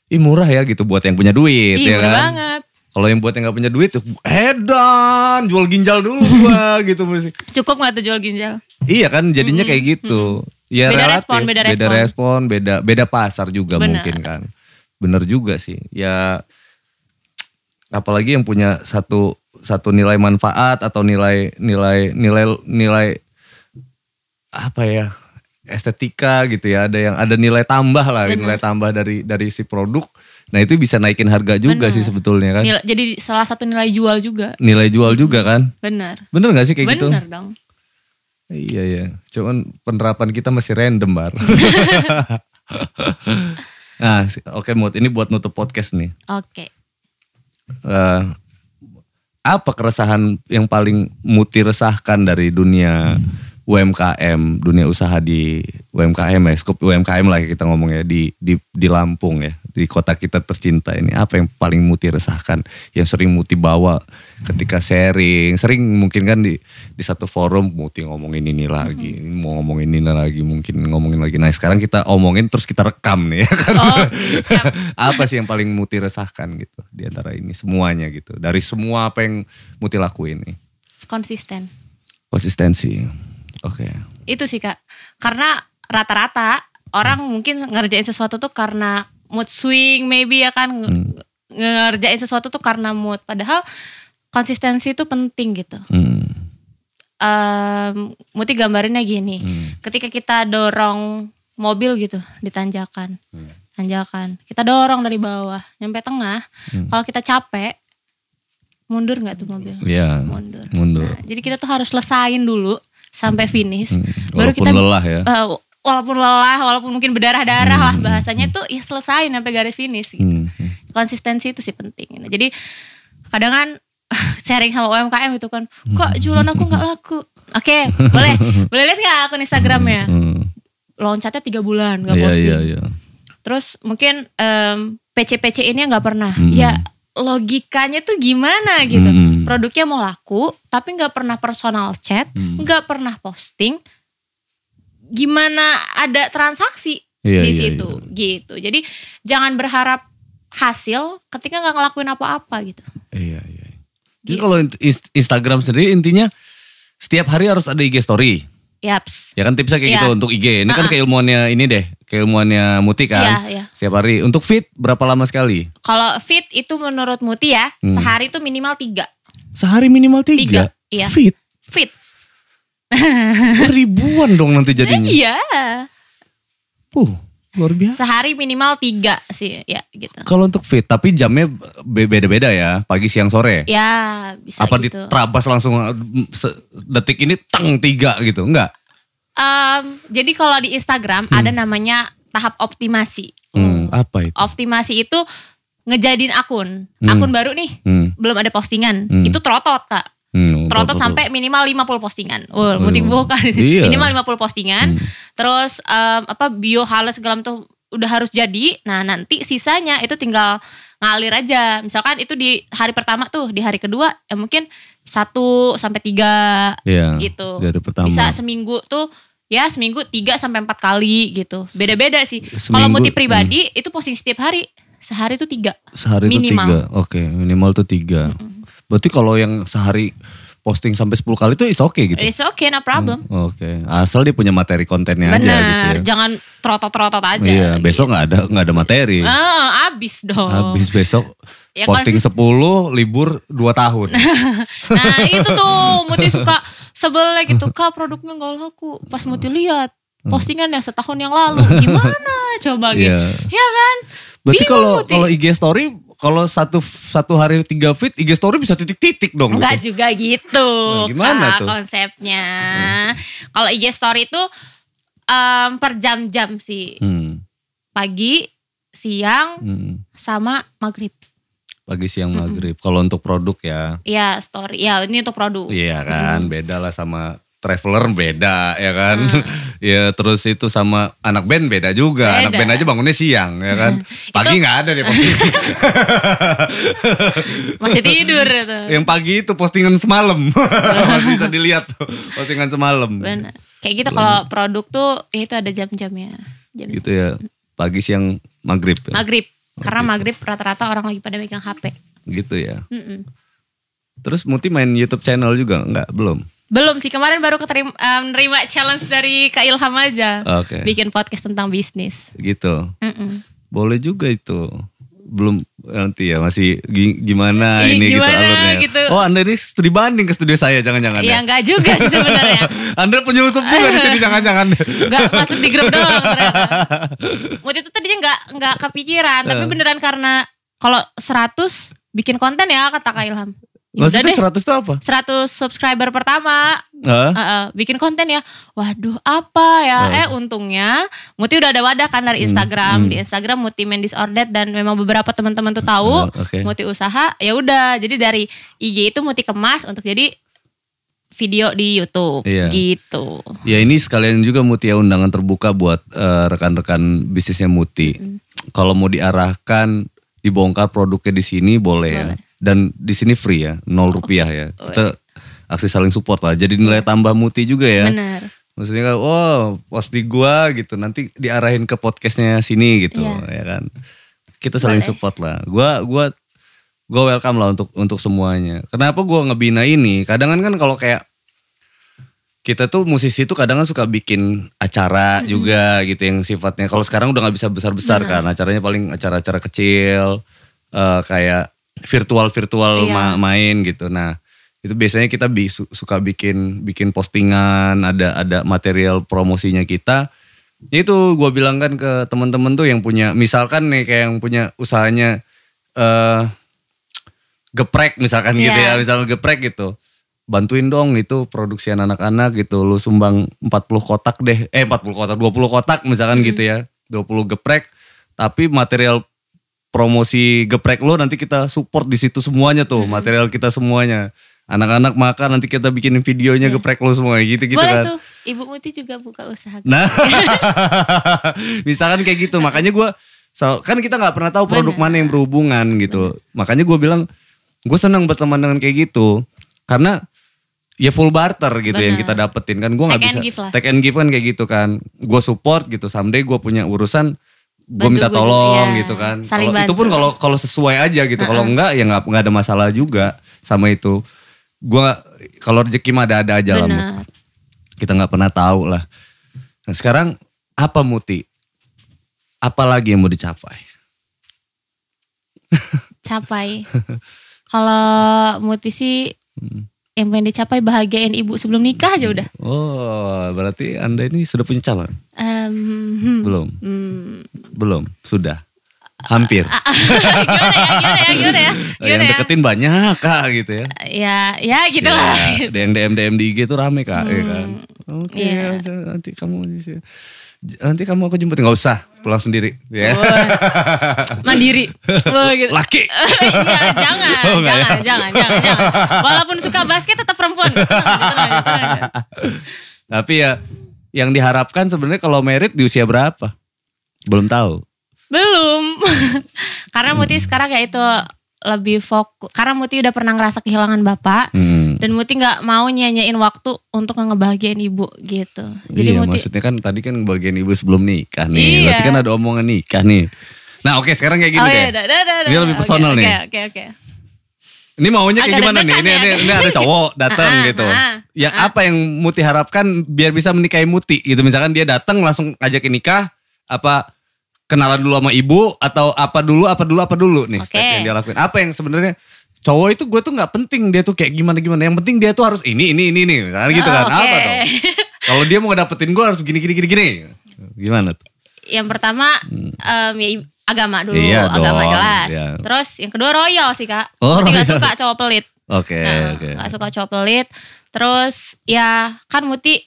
Ih murah ya gitu buat yang punya duit Ih, ya kan. banget. Kalau yang buat yang gak punya duit, edan, jual ginjal dulu gua gitu. Cukup nggak tuh jual ginjal? Iya kan jadinya kayak gitu. Ya Beda relatif, respon, beda beda respon. respon, beda beda pasar juga Benar. mungkin kan. Bener juga sih. Ya apalagi yang punya satu satu nilai manfaat atau nilai nilai nilai nilai apa ya estetika gitu ya ada yang ada nilai tambah lah nilai tambah dari dari si produk nah itu bisa naikin harga juga Benar. sih sebetulnya kan Nilai- jadi salah satu nilai jual juga. nilai jual juga kan Benar. bener gak sih kayak gitu Benar dong. Iya ya, cuman penerapan kita masih random bar. nah, oke Mut, ini buat nutup podcast nih. Oke. Eh, apa keresahan yang paling Muti resahkan dari dunia UMKM, dunia usaha di UMKM ya, skup UMKM lah kita ngomong ya di di di Lampung ya, di kota kita tercinta ini. Apa yang paling Muti resahkan, yang sering Muti bawa ketika sharing, sering mungkin kan di di satu forum Muti ngomongin ini lagi, mau ngomongin ini lagi, mungkin ngomongin lagi. Nah sekarang kita omongin terus kita rekam nih ya kan. Oh, apa sih yang paling Muti resahkan gitu di antara ini semuanya gitu, dari semua apa yang Muti lakuin nih, Konsisten. konsistensi. Oke. Itu sih kak. Karena rata-rata orang mungkin ngerjain sesuatu tuh karena mood swing maybe ya kan. Nge- Ngerjain sesuatu tuh karena mood. Padahal konsistensi itu penting gitu. Hmm. Em, Muti gambarinnya gini. Hmm. Ketika kita dorong mobil gitu di tanjakan. Tanjakan. Kita dorong dari bawah. Nyampe tengah. Hmm. Kalau kita capek. Mundur nggak tuh mobil? Iya. Mundur. Mundur. Nah, jadi kita tuh harus lesain dulu sampai finish. Hmm. Baru kita lelah ya. Eh, walaupun lelah, walaupun mungkin berdarah-darah lah bahasanya tuh ya selesain sampai garis finish. Gitu. Hmm. hmm. Konsistensi itu sih penting. Nah, jadi kadang kan sharing sama UMKM itu kan, kok jualan aku nggak laku. Oke, boleh, boleh lihat nggak akun Instagramnya? Hmm. Loncatnya tiga bulan nggak Iya posting. iya iya. Terus mungkin em, PC-PC ini nggak pernah. Hmm. Ya logikanya tuh gimana gitu. Hmm. Produknya mau laku, tapi nggak pernah personal chat, Hmm. nggak pernah posting. Gimana ada transaksi Iya, di iya, situ gitu. Jadi jangan berharap hasil ketika nggak ngelakuin apa-apa gitu. Iya iya. Jadi Gitu. kalau ins- Instagram sendiri intinya setiap hari harus ada IG story. Yaps. Ya kan tipsnya kayak Iya. gitu untuk IG. Ini kan keilmuannya ini deh, keilmuannya Muti kan. Iya, iya. Setiap hari. Untuk fit berapa lama sekali? Kalau fit itu menurut Muti ya, Hmm. sehari itu minimal tiga. Sehari minimal tiga. Tiga, iya. Fit. Fit. Ribuan dong nanti jadinya. Iya. Uh, luar biasa. Sehari minimal tiga sih, ya gitu. Kalau untuk fit, tapi jamnya be- beda-beda ya, pagi, siang, sore. Ya bisa Apa gitu. diterabas langsung se- detik ini tang tiga gitu, enggak? Em, jadi kalau di Instagram ada namanya tahap optimasi. Hmm, apa itu? Optimasi itu ngejadiin akun, Hmm. akun baru nih, Hmm. belum ada postingan, Hmm. itu trotot kak. Hmm, Trotot betul, sampai minimal 50 postingan. Oh, Aduh. mutik bukan. Iya. minimal 50 postingan. Hmm. Terus em, apa bio halus segala tuh udah harus jadi. Nah, nanti sisanya itu tinggal ngalir aja. Misalkan itu di hari pertama tuh, di hari kedua ya mungkin satu sampai tiga Iya, gitu. dari pertama. Bisa seminggu tuh ya seminggu tiga sampai empat kali gitu. Beda-beda sih. Kalau motif pribadi itu posting setiap hari. Sehari itu tiga. Sehari itu minimal. tiga, oke minimal tuh tiga. Berarti kalau yang sehari posting sampai 10 kali itu is okay gitu. It's okay, no problem. Oke, asal dia punya materi kontennya aja gitu Benar, ya. jangan trotot-trotot aja. Iya, besok nggak ada nggak ada materi. Ah, abis dong. Habis besok Ya, posting 10, libur 2 tahun. Nah itu tuh Muti suka sebelnya gitu kak produknya nggak laku. Pas Muti lihat postingan yang setahun yang lalu gimana coba gitu. Iya. Ya kan? Berarti kalau kalau IG story kalau satu satu hari tiga feed IG story bisa titik-titik dong. Enggak gitu. juga gitu. Nah, gimana Kak, tuh? konsepnya? Kalau IG story itu em, per jam-jam sih. Hmm, Pagi, siang, hmm. sama maghrib. Pagi siang maghrib. Kalau untuk produk ya, Ya story. Ya ini untuk produk. iya kan, beda lah sama traveler beda ya kan. Hmm. ya terus itu sama anak band beda juga. Anak Beda. band aja bangunnya siang ya kan. Pagi nggak ada deh posting. Masih tidur itu. Yang pagi itu postingan semalam. Masih bisa dilihat tuh postingan semalam. Benar. Kayak gitu kalau produk tuh ya itu ada jam-jamnya. Jam Gitu ya. Pagi siang maghrib. ya. maghrib. Karena maghrib rata-rata orang lagi pada megang HP. Gitu ya. Mm-mm. Terus Muti main YouTube channel juga nggak? Belum. Belum sih kemarin baru keterima em, nerima challenge dari Kak Ilham aja. Oke. Bikin podcast tentang bisnis. Gitu. Mm-mm. Boleh juga itu. Belum nanti ya masih gi- gimana Ih, ini gitu gimana alurnya. gitu. Oh Anda ini studi banding ke studio saya jangan-jangan Ya ya. enggak juga sih sebenarnya. Anda penyusup juga di sini jangan-jangan. Enggak masuk di grup doang ternyata. Waktu itu tadinya enggak enggak kepikiran, tapi Eh. beneran karena kalau 100 bikin konten ya kata Kak Ilham. Ya udah Maksudnya deh. 100 itu apa? 100 subscriber pertama Hah? Heeh, bikin konten ya. Waduh, apa ya? Oh. Eh untungnya Muti udah ada wadah kan Hmm, dari Instagram. Di Instagram Muti main disordered dan memang beberapa teman-teman tuh tahu Oh, oke. Muti usaha. Ya udah, jadi dari IG itu Muti kemas untuk jadi video di YouTube Iya. gitu. Ya ini sekalian juga Muti ya undangan terbuka buat eh, rekan-rekan bisnisnya Muti. Kalau mau diarahkan, dibongkar produknya di sini boleh, ya. Dan di sini free ya, nol rupiah ya. Kita aksi saling support lah. Jadi nilai tambah Muti juga ya. Benar. Maksudnya kan, oh post di gua gitu, nanti diarahin ke podcastnya sini gitu, Iya. ya kan. Kita saling Boleh. support lah. Gua gua gua welcome lah untuk untuk semuanya. Kenapa gua ngebina ini? Kadang kan kalau kayak kita tuh musisi tuh kadang kan suka bikin acara juga gitu yang sifatnya kalau sekarang udah nggak bisa besar-besar kan acaranya paling acara-acara kecil eh, kayak virtual virtual Iya. main gitu. Nah itu biasanya kita bi- su- suka bikin bikin postingan ada ada material promosinya kita. Itu gue bilang kan ke teman-teman tuh yang punya misalkan nih kayak yang punya usahanya eh geprek misalkan gitu Iya. ya misalnya geprek gitu. Bantuin dong itu produksian anak-anak gitu. Lu sumbang 40 kotak deh eh 40 kotak 20 kotak misalkan gitu ya. 20 geprek tapi material promosi geprek lo nanti kita support di situ semuanya tuh material kita semuanya anak-anak makan nanti kita bikinin videonya geprek lo semua gitu gitu Boleh kan tuh. Ibu Muti juga buka usaha. Nah, misalkan kayak gitu, makanya gue kan kita nggak pernah tahu produk mana yang berhubungan gitu. Makanya gue bilang gue senang berteman dengan kayak gitu, karena ya full barter gitu yang kita dapetin kan. Gue nggak bisa and give lah. take and give kan kayak gitu kan. Gue support gitu, someday gue punya urusan gue minta juga, tolong ya. gitu kan. Saling Kalau itu pun kalau kalau sesuai aja gitu. Kalau enggak ya nggak nggak ada masalah juga sama itu. Gue kalau rezeki mah ada-ada aja lah. Mut Benar. kita nggak pernah tahu lah. Nah sekarang apa Muti? Apa lagi yang mau dicapai? Capai. Kalau Muti sih Hmm. Yang pengen dicapai bahagiain ibu sebelum nikah aja udah. Oh berarti anda ini sudah punya calon? Em, hmm. Belum, Hmm. belum, sudah, hampir. gimana ya, gimana ya, gimana ya, yang gimana ya. deketin banyak kak gitu ya. Ya, ya gitulah. Ya, DM DM DM di IG tuh rame kak, ya kan. Oke, Iya. nanti kamu nanti kamu aku jemput nggak usah pulang sendiri, ya. Wah, Mandiri. Wah, gitu. Laki. Iya, jangan, Oh, enggak ya? jangan, jangan, jangan, jangan. Walaupun suka basket tetap perempuan. Gitu gitu gitu. Tapi ya yang diharapkan sebenarnya kalau merit di usia berapa? Belum tahu. Belum. Karena Muti sekarang kayak itu lebih fokus. Karena Muti udah pernah ngerasa kehilangan bapak. Hmm. Dan Muti nggak mau nyanyain waktu untuk ngebahagiain ibu gitu. Jadi iya, Muti maksudnya kan tadi kan bagian ibu sebelum nikah nih. Iya. Berarti kan ada omongan nikah nih. Nah oke sekarang kayak gini Oh deh. iya, dah, dah, dah, Ini lebih personal oke, nih. Oke, oke. Ini maunya kayak Agak gimana nih? deg-degan Ini, ya. ini, ini ada cowok datang Ah, gitu. ah, Yang apa yang Muti harapkan biar bisa menikahi Muti gitu. Misalkan dia datang langsung ajakin nikah, apa kenalan dulu sama ibu atau apa dulu, apa dulu, apa dulu nih step yang dia lakuin. Apa yang sebenarnya cowok itu gue tuh nggak penting dia tuh kayak gimana gimana. Yang penting dia tuh harus ini ini ini nih. Misalkan gitu kan. Oke. Apa dong? Kalau dia mau dapetin gue harus gini gini gini gini. Gimana tuh? Yang pertama em, ya i- agama dulu, Iya agama dong, jelas. iya. Terus yang kedua royal sih kak. Oh, Muti royal. suka cowok pelit. Oke Nah, oke. nggak suka cowok pelit. Terus ya kan Muti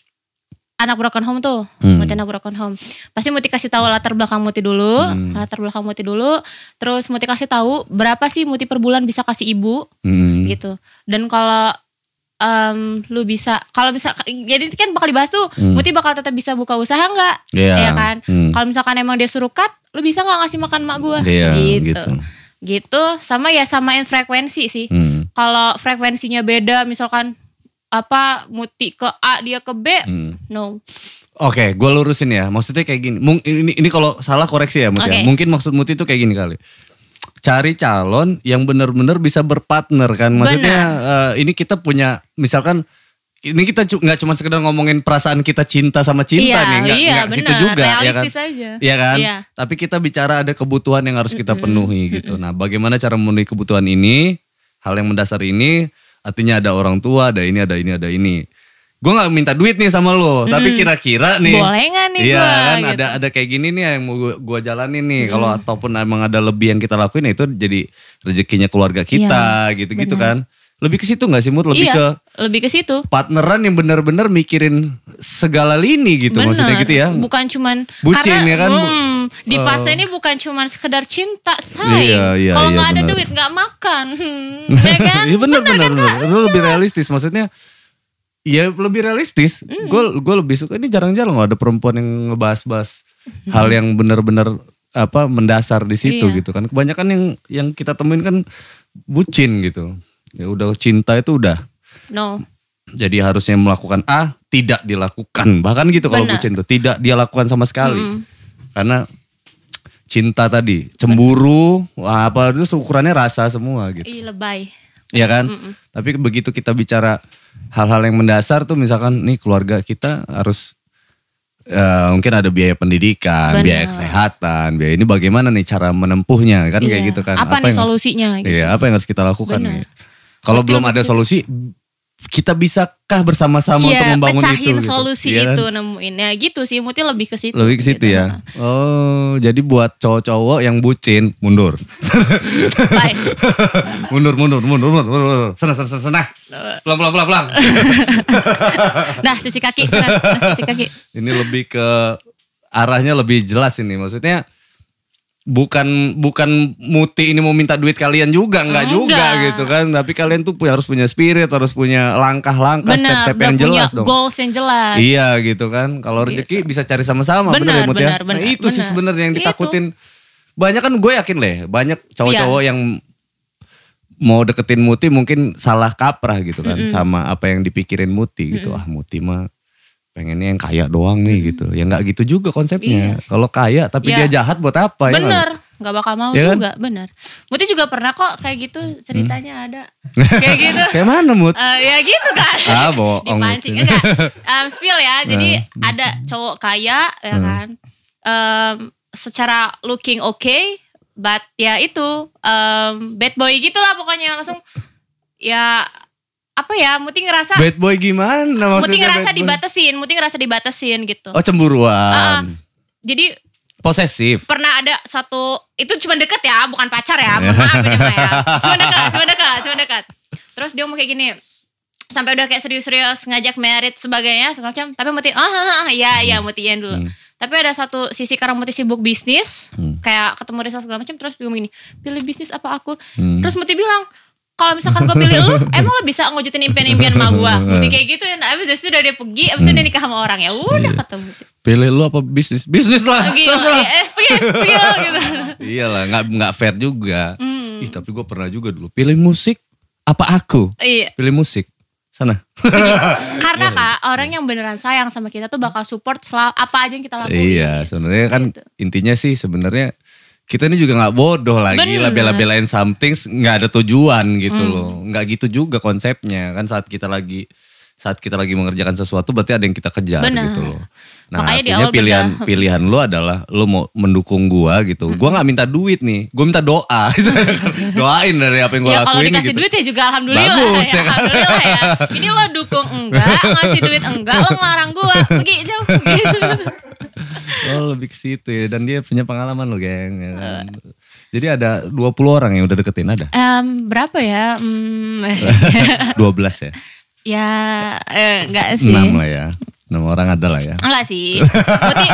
anak broken home tuh, Hmm. Muti anak broken home. Pasti Muti kasih tahu latar belakang Muti dulu, Hmm. latar belakang Muti dulu. Terus Muti kasih tahu berapa sih Muti per bulan bisa kasih ibu Hmm. gitu. Dan kalau em, lu bisa, kalau bisa, jadi kan bakal dibahas tuh, Hmm. Muti bakal tetap bisa buka usaha nggak? Iya. Ya kan? Hmm. Kalau misalkan emang dia suruh cut, lu bisa nggak ngasih makan mak gue? Iya, gitu. gitu. Gitu. Sama ya samain frekuensi sih Hmm. kalau frekuensinya beda misalkan apa muti ke A dia ke B Hmm. no Oke, gue lurusin ya. Maksudnya kayak gini. Mung- ini, ini kalau salah koreksi ya, Muti. ya. Oke. Mungkin maksud Muti itu kayak gini kali. Cari calon yang benar-benar bisa berpartner kan. Maksudnya eh, ini kita punya, misalkan ini kita cu- nggak cuma sekedar ngomongin perasaan kita cinta sama cinta Iya, nih, nggak iya, situ juga, ya kan? Aja. Iya kan? Iya. Tapi kita bicara ada kebutuhan yang harus kita penuhi gitu. Nah, bagaimana cara memenuhi kebutuhan ini? Hal yang mendasar ini, artinya ada orang tua, ada ini, ada ini, ada ini. Gue nggak minta duit nih sama lo, tapi kira-kira nih. Boleh nggak nih Iya gua, kan, gitu. ada ada kayak gini nih yang mau gua, gua jalanin nih. Kalau ataupun emang ada lebih yang kita lakuin, ya itu jadi rezekinya keluarga kita, gitu-gitu kan. Lebih ke situ nggak sih, Mut? Lebih iya ke lebih ke situ partneran yang benar-benar mikirin segala lini gitu, maksudnya Benar. gitu ya. bukan cuman Bucin karena ya kan? hmm, di Oh. fase ini bukan cuman sekedar cinta say Iya, iya, kalau iya, nggak ada duit nggak makan hmm, ya kan Iya benar benar kan. Itu lebih realistis maksudnya. Iya lebih realistis. Gue gue lebih suka ini jarang-jarang ada perempuan yang ngebahas-bahas hal yang benar-benar apa mendasar di situ Iya. gitu kan. Kebanyakan yang yang kita temuin kan bucin gitu. Ya udah cinta itu udah. no Jadi harusnya melakukan A tidak dilakukan. Bahkan gitu kalau bucin tuh tidak dia lakukan sama sekali. Mm-mm. Karena cinta tadi, cemburu, wah, apa itu ukurannya rasa semua gitu. Ih, lebay Iya kan? Tapi begitu kita bicara hal-hal yang mendasar tuh misalkan nih keluarga kita harus eh, mungkin ada biaya pendidikan, Benar. biaya kesehatan, biaya ini bagaimana nih cara menempuhnya kan kayak Iya. gitu kan. apa, nih yang harus- solusinya gitu Iya, apa yang harus kita lakukan Benar. nih? Kalau belum ada solusi kita bisakah bersama-sama untuk Iya, membangun pecahin itu gitu? solusi Iya kan? itu nemuin ya gitu sih Muti lebih ke situ Lebih ke situ gitu. ya. Oh, jadi buat cowok-cowok yang bucin mundur. Mundur, mundur, mundur, mundur, mundur. Sana, sana, sana, sana. Pelan, pelan, pelan, pelan. Nah cuci kaki, sana. Nah, cuci kaki. ini lebih ke arahnya lebih jelas ini. Maksudnya bukan bukan muti ini mau minta duit kalian juga nggak juga gitu kan. Tapi kalian tuh punya, harus punya spirit, harus punya langkah-langkah, Benar, step-step yang punya jelas dong. goals yang jelas. Iya gitu kan. Kalau rezeki bisa cari sama-sama bener, Benar, ya Mut ya. benar, nah benar, itu sih benar. sebenarnya yang Itu. ditakutin. Banyak kan gue yakin leh, banyak cowok-cowok Iya. yang mau deketin Muti mungkin salah kaprah gitu kan sama apa yang dipikirin Muti gitu. Ah Muti mah pengennya yang kaya doang nih gitu. Ya nggak gitu juga konsepnya. Kalau kaya tapi Iya. dia jahat buat apa ya? nggak? Bener, nggak bakal mau Iya kan? juga, bener. Muti juga pernah kok kayak gitu ceritanya Hmm. ada. Kayak gitu. Kayak mana Mut? Eh, ya gitu kan. Ah, bohong. Dipancing. Enggak. Um, spill ya. Jadi ada cowok kaya ya Hmm. kan. Em, secara looking okay. But ya itu. em, bad boy gitu lah pokoknya. Langsung ya apa ya Muti ngerasa Bad boy gimana maksudnya? Muti ngerasa dibatasin Muti ngerasa dibatasin gitu. Oh cemburuan. Ah, jadi Posesif. pernah ada satu itu cuma deket ya bukan pacar ya maaf ini mah ya. Cuma dekat cuma dekat cuma dekat terus dia mau kayak gini sampai udah kayak serius-serius ngajak merit sebagainya segala macam tapi Muti ah ah, ah, ya ya Muti dulu. Tapi ada satu sisi karena Muti sibuk bisnis kayak ketemu Risa segala macam terus dia ngomong gini pilih bisnis apa aku? Terus Muti bilang kalau misalkan gue pilih lu, emang lo bisa ngewujudin impian-impian sama gue? Muti kayak gitu ya, abis itu udah dia pergi, abis itu dia nikah sama orang ya, udah ketemu. Pilih lu apa bisnis? Bisnis lah. Pergi, Terserah. eh, pergi, pergi lo gitu. Iyalah, nggak nggak fair juga. Hmm. Ih, tapi gue pernah juga dulu. Pilih musik apa aku? Iya. Pilih musik. Sana. Karena kak orang yang beneran sayang sama kita tuh bakal support selalu apa aja yang kita lakuin. iya, sebenarnya kan Gitu. intinya sih sebenarnya kita ini juga nggak bodoh lagi lah bela-belain something nggak ada tujuan gitu Hmm. loh nggak gitu juga konsepnya kan saat kita lagi saat kita lagi mengerjakan sesuatu berarti ada yang kita kejar Bener. gitu loh nah Makanya artinya pilihan beda. pilihan lu adalah lu mau mendukung gua gitu gua nggak minta duit nih gua minta doa doain dari apa yang gua ya kalau lakuin dikasih gitu duit ya juga alhamdulillah Bagus, ya, ya kan? alhamdulillah ya. Ini lo dukung enggak, ngasih duit enggak, lo ngelarang gua pergi jauh gitu. Oh lebih ke situ ya dan dia punya pengalaman loh geng ya kan? Jadi ada 20 orang yang udah deketin ada Em, berapa ya? Hmm, 12 ya ya eh, enggak sih. 6 lah ya 6 orang ada lah ya Enggak sih. Muti,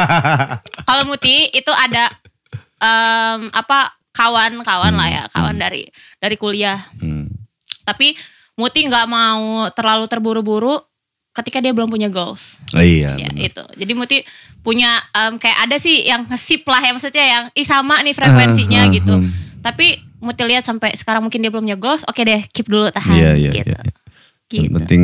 kalau Muti itu ada em, apa kawan-kawan lah ya, kawan dari dari kuliah. Hmm. Tapi Muti nggak mau terlalu terburu-buru ketika dia belum punya goals. Oh iya Ya, bener. itu. Jadi Muti punya em, kayak ada sih yang ngesip lah ya maksudnya yang ih sama nih frekuensinya Ah, ah, gitu. hmm. Tapi Muti lihat sampai sekarang mungkin dia belum punya goals, oke deh keep dulu tahan Iya iya gitu. iya. Gitu. Yang penting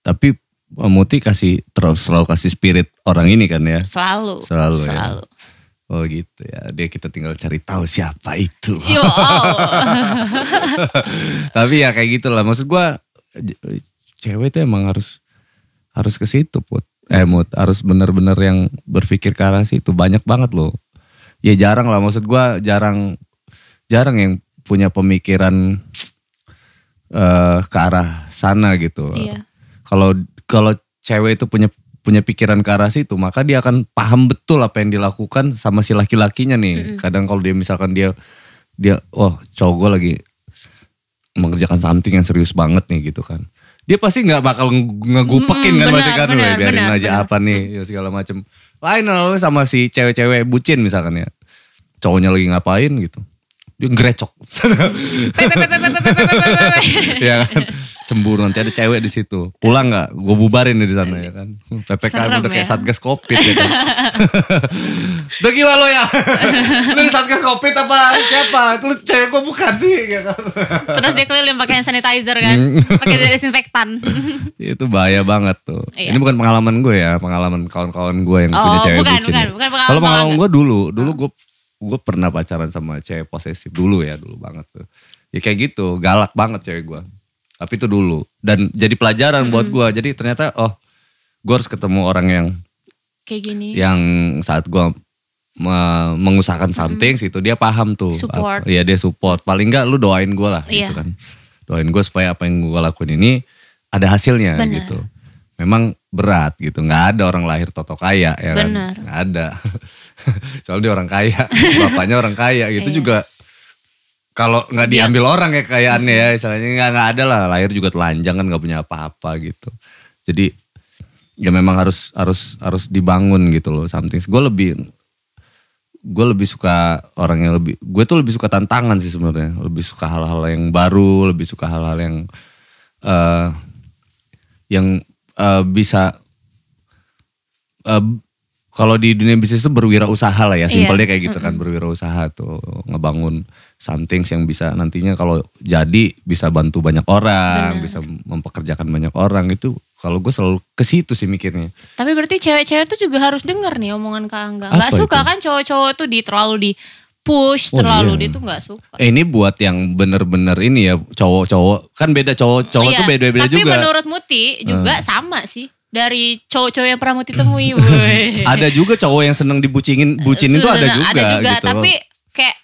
tapi uh, Muti kasih terus selalu kasih spirit orang ini kan ya. Selalu. Selalu, ya. Selalu. Oh gitu ya. Dia kita tinggal cari tahu siapa itu. Yo, oh. tapi ya kayak gitu lah. Maksud gua j- cewek itu emang harus harus ke situ put. Eh Mut, harus bener-bener yang berpikir ke arah situ. Banyak banget loh. Ya jarang lah maksud gua jarang jarang yang punya pemikiran eh ke arah sana gitu. Iya. Kalau kalau cewek itu punya punya pikiran ke arah situ, maka dia akan paham betul apa yang dilakukan sama si laki-lakinya nih. Kadang kalau dia misalkan dia dia oh cowok gue lagi mengerjakan something yang serius banget nih gitu kan. Dia pasti nggak bakal nge- ngegupekin Mm-mm, kan pasti kan benar, "Weh, biarin benar, aja benar. apa nih ya segala macem. Lain sama si cewek-cewek bucin misalkan ya. Cowoknya lagi ngapain gitu dia ngerecok. ya kan? Cemburu nanti ada cewek di situ. Pulang nggak? Gue bubarin di sana ya kan. PPK Serem udah kayak ya? satgas covid ya kan. udah gila lo ya. lu di satgas covid apa siapa? Lu cewek gue bukan sih ya kan. Terus dia keliling pakai hand sanitizer kan. Hmm. pakai desinfektan. Itu bahaya banget tuh. Iya. Ini bukan pengalaman gue ya, pengalaman kawan-kawan gue yang oh, punya cewek bukan, bucin. Bukan, bukan pengalaman Kalau pengalaman gue dulu, dulu ah. gue gue pernah pacaran sama cewek posesif dulu ya dulu banget tuh. Ya kayak gitu galak banget cewek gue tapi itu dulu. Dan jadi pelajaran buat gue jadi ternyata oh gue harus ketemu orang yang Kayak gini. yang saat gue me- mengusahakan something situ dia paham tuh. Support. Iya dia support. Paling enggak lu doain gue lah Iya. gitu kan. Doain gue supaya apa yang gue lakuin ini ada hasilnya Benar. gitu. Memang berat gitu. Nggak ada orang lahir toto kaya ya kan? Nggak ada soalnya dia orang kaya. Bapaknya orang kaya. Gitu Iya. juga kalau nggak Dia- diambil orang ya kekayaannya ya istilahnya nggak nggak ada lah. Lahir juga telanjang kan nggak punya apa-apa gitu. Jadi ya memang harus harus harus dibangun gitu loh something gue lebih gue lebih suka orang yang lebih gue tuh lebih suka tantangan sih sebenarnya. Lebih suka hal-hal yang baru lebih suka hal-hal yang eh yang eh, bisa eh, kalau di dunia bisnis itu berwirausaha lah ya Iya. simpelnya kayak gitu kan berwirausaha tuh ngebangun something yang bisa nantinya kalau jadi bisa bantu banyak orang Benar. bisa mempekerjakan banyak orang itu kalau gue selalu ke situ sih mikirnya Tapi berarti cewek-cewek tuh juga harus denger nih omongan Kak Angga. Apa Gak suka itu? kan cowok-cowok tuh di terlalu di push, Oh, terlalu iya. di tuh gak suka. Eh, ini buat yang bener-bener ini ya cowok-cowok kan beda cowok-cowok Iya, tuh beda-beda Tapi juga. Eh. menurut Muti juga sama sih. Dari cowok-cowok yang pernah Muti temui. woi. Ada juga cowok yang seneng dibucinin, bucinin tuh ada juga, Ada juga, gitu. tapi kayak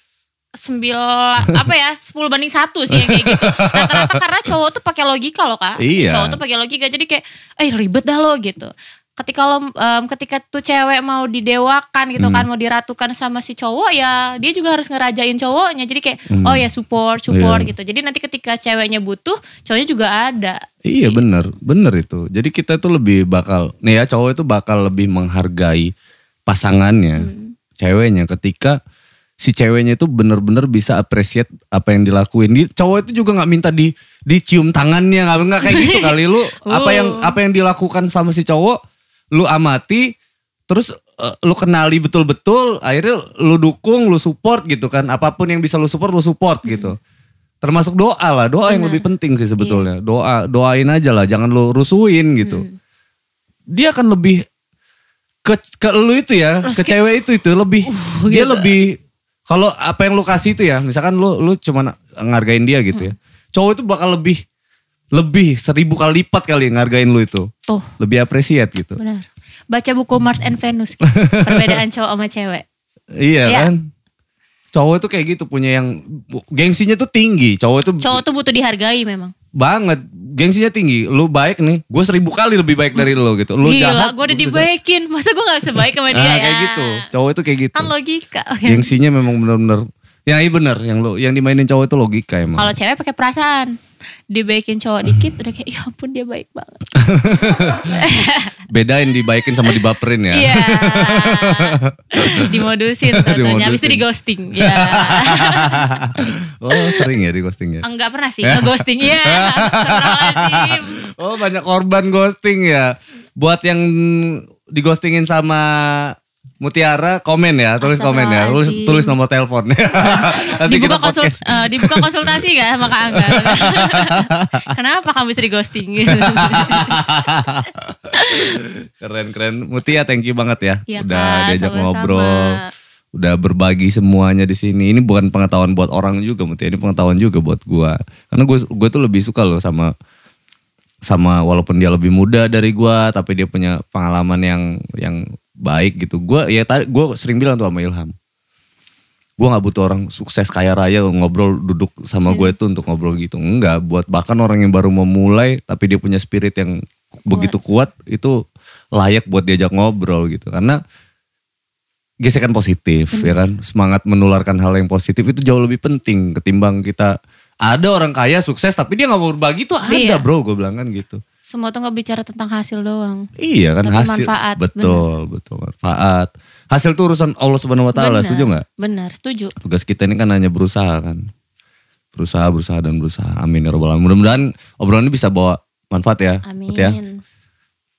sembilan apa ya 10 banding satu sih kayak gitu rata-rata karena cowok tuh pakai logika loh kak Iya. cowok tuh pakai logika jadi kayak eh ribet dah lo gitu ketika lo em, ketika tuh cewek mau didewakan gitu Hmm. kan mau diratukan sama si cowok ya dia juga harus ngerajain cowoknya jadi kayak oh ya support support Hmm. Iya. gitu jadi nanti ketika ceweknya butuh cowoknya juga ada Iya bener, bener itu. Jadi kita tuh lebih bakal, nih ya cowok itu bakal lebih menghargai pasangannya, Hmm. ceweknya ketika si ceweknya itu bener-bener bisa appreciate apa yang dilakuin. Di, cowok itu juga nggak minta di dicium tangannya, nggak nggak kayak gitu kali lu. Apa yang Uh. apa yang dilakukan sama si cowok, lu amati, terus eh, lu kenali betul-betul, akhirnya lu dukung, lu support gitu kan. Apa pun yang bisa lu support, lu support gitu. Termasuk doa lah, doa yang Benar. lebih penting sih sebetulnya. Doa, doain aja lah, jangan lu rusuhin gitu. Dia akan lebih ke ke lu itu ya, Terus ke cewek itu itu lebih Uh, dia gitu. lebih kalau apa yang lu kasih itu ya, misalkan lu lu cuma ngargain dia gitu ya. Cowok itu bakal lebih lebih seribu kali lipat kali ngargain lu itu. Tuh, Lebih appreciate gitu. benar. Baca buku Mars and Venus. Perbedaan cowok sama cewek. Iya Iya. kan? Cowok itu kayak gitu punya yang gengsinya tuh tinggi. Cowok itu Cowok tuh butuh dihargai memang. banget gengsinya tinggi. Lu baik nih, gue seribu kali lebih baik dari lu gitu. Lu Gila, jahat, gue udah dibaikin. Masa gue gak bisa baik sama dia Nah, ya? kayak gitu. Cowok itu kayak gitu. Kan logika. Oke. Gengsinya memang benar-benar. Ya iya benar, yang lu yang dimainin cowok itu logika emang. Kalau cewek pakai perasaan. Dibaikin cowok dikit udah kayak ya ampun dia baik banget. Bedain dibaikin sama dibaperin ya. Iya. Dimodusin tentunya. Habis itu di ghosting. Ya. oh sering ya di ghosting ya. Enggak pernah sih nge-ghosting. Iya. Astagfirullahaladzim. Oh banyak korban ghosting ya. Buat yang di ghostingin sama Mutiara komen ya, tulis komen ya, tulis, tulis nomor telepon. Nanti kita dibuka, konsul, podcast. eh, dibuka konsultasi gak sama Kak Angga? Kenapa kamu bisa di ghosting? Keren keren. Mutia thank you banget ya. Iya, udah Kak, diajak sama-sama. ngobrol. Udah berbagi semuanya di sini. Ini bukan pengetahuan buat orang juga Mutia, ini pengetahuan juga buat gua. Karena gue gue tuh lebih suka loh sama sama walaupun dia lebih muda dari gua tapi dia punya pengalaman yang yang baik gitu. Gua ya tadi gua sering bilang tuh sama Ilham. Gua nggak butuh orang sukses kaya raya ngobrol duduk sama gue itu untuk ngobrol gitu. Enggak, buat bahkan orang yang baru memulai tapi dia punya spirit yang begitu kuat itu layak buat diajak ngobrol gitu. Karena gesekan positif ya kan, semangat menularkan hal yang positif itu jauh lebih penting ketimbang kita ada orang kaya sukses tapi dia nggak mau berbagi tuh ada Iya. bro gue bilang kan gitu. Semua tuh gak bicara tentang hasil doang. Iya kan Tapi hasil manfaat, betul betul manfaat. Hasil itu urusan Allah Subhanahu wa taala, setuju nggak? Benar, setuju. Tugas kita ini kan hanya berusaha kan. Berusaha, berusaha dan berusaha. Amin ya robbal alamin. Mudah-mudahan obrolan ini bisa bawa manfaat ya. Amin. Mut ya.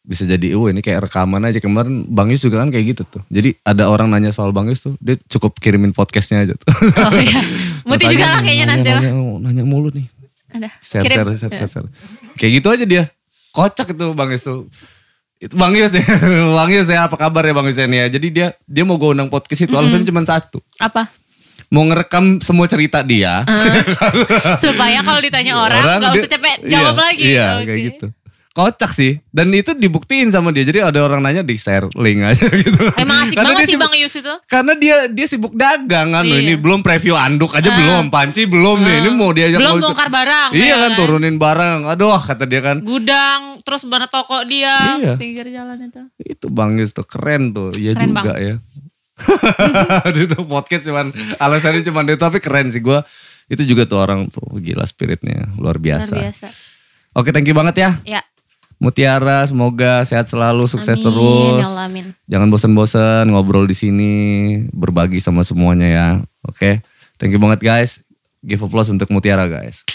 Bisa jadi, oh ini kayak rekaman aja. Kemarin Bang Yus juga kan kayak gitu tuh. Jadi ada orang nanya soal Bang Yus tuh, dia cukup kirimin podcastnya aja tuh. Oh iya. Muti juga lah kayaknya nanti lah. nanya, nanya mulu nih. Ada. Share, share, share, share, share. Kayak gitu aja dia. Kocak itu Bang Yus tuh. Itu Bang Yus ya. Bang Yus ya apa kabar ya Bang Yus ini ya. Jadi dia dia mau gue undang podcast itu alasannya cuma satu. Apa? Mau ngerekam semua cerita dia. Supaya kalau ditanya orang, gak dia- usah capek jawab iya, lagi. Iya Oke. kayak gitu. Kocak sih. Dan itu dibuktiin sama dia. Jadi ada orang nanya di share link aja gitu. Emang asik Karena banget sih sibuk- Bang Yus itu. Karena dia dia sibuk dagang kan. Iya. Ini belum preview anduk aja belum. Panci belum nih. Ini mau diajak Belum mau- bongkar barang, Iya ya kan kan? turunin barang. Aduh kata dia kan. Gudang, terus mana toko dia, Iya. pinggir jalan itu. Itu Bang Yus tuh keren tuh. Iya Keren, juga ya. Aduh udah podcast cuman alasannya cuman itu tapi keren sih gua. Itu juga tuh orang tuh gila spiritnya luar Luar biasa. biasa. Oke thank you banget ya. Ya. Mutiara semoga sehat selalu, sukses Amin, terus. ya Allah, amin. Jangan bosan-bosan ngobrol di sini, berbagi sama semuanya ya. Oke. Thank you banget guys. Give applause untuk Mutiara guys.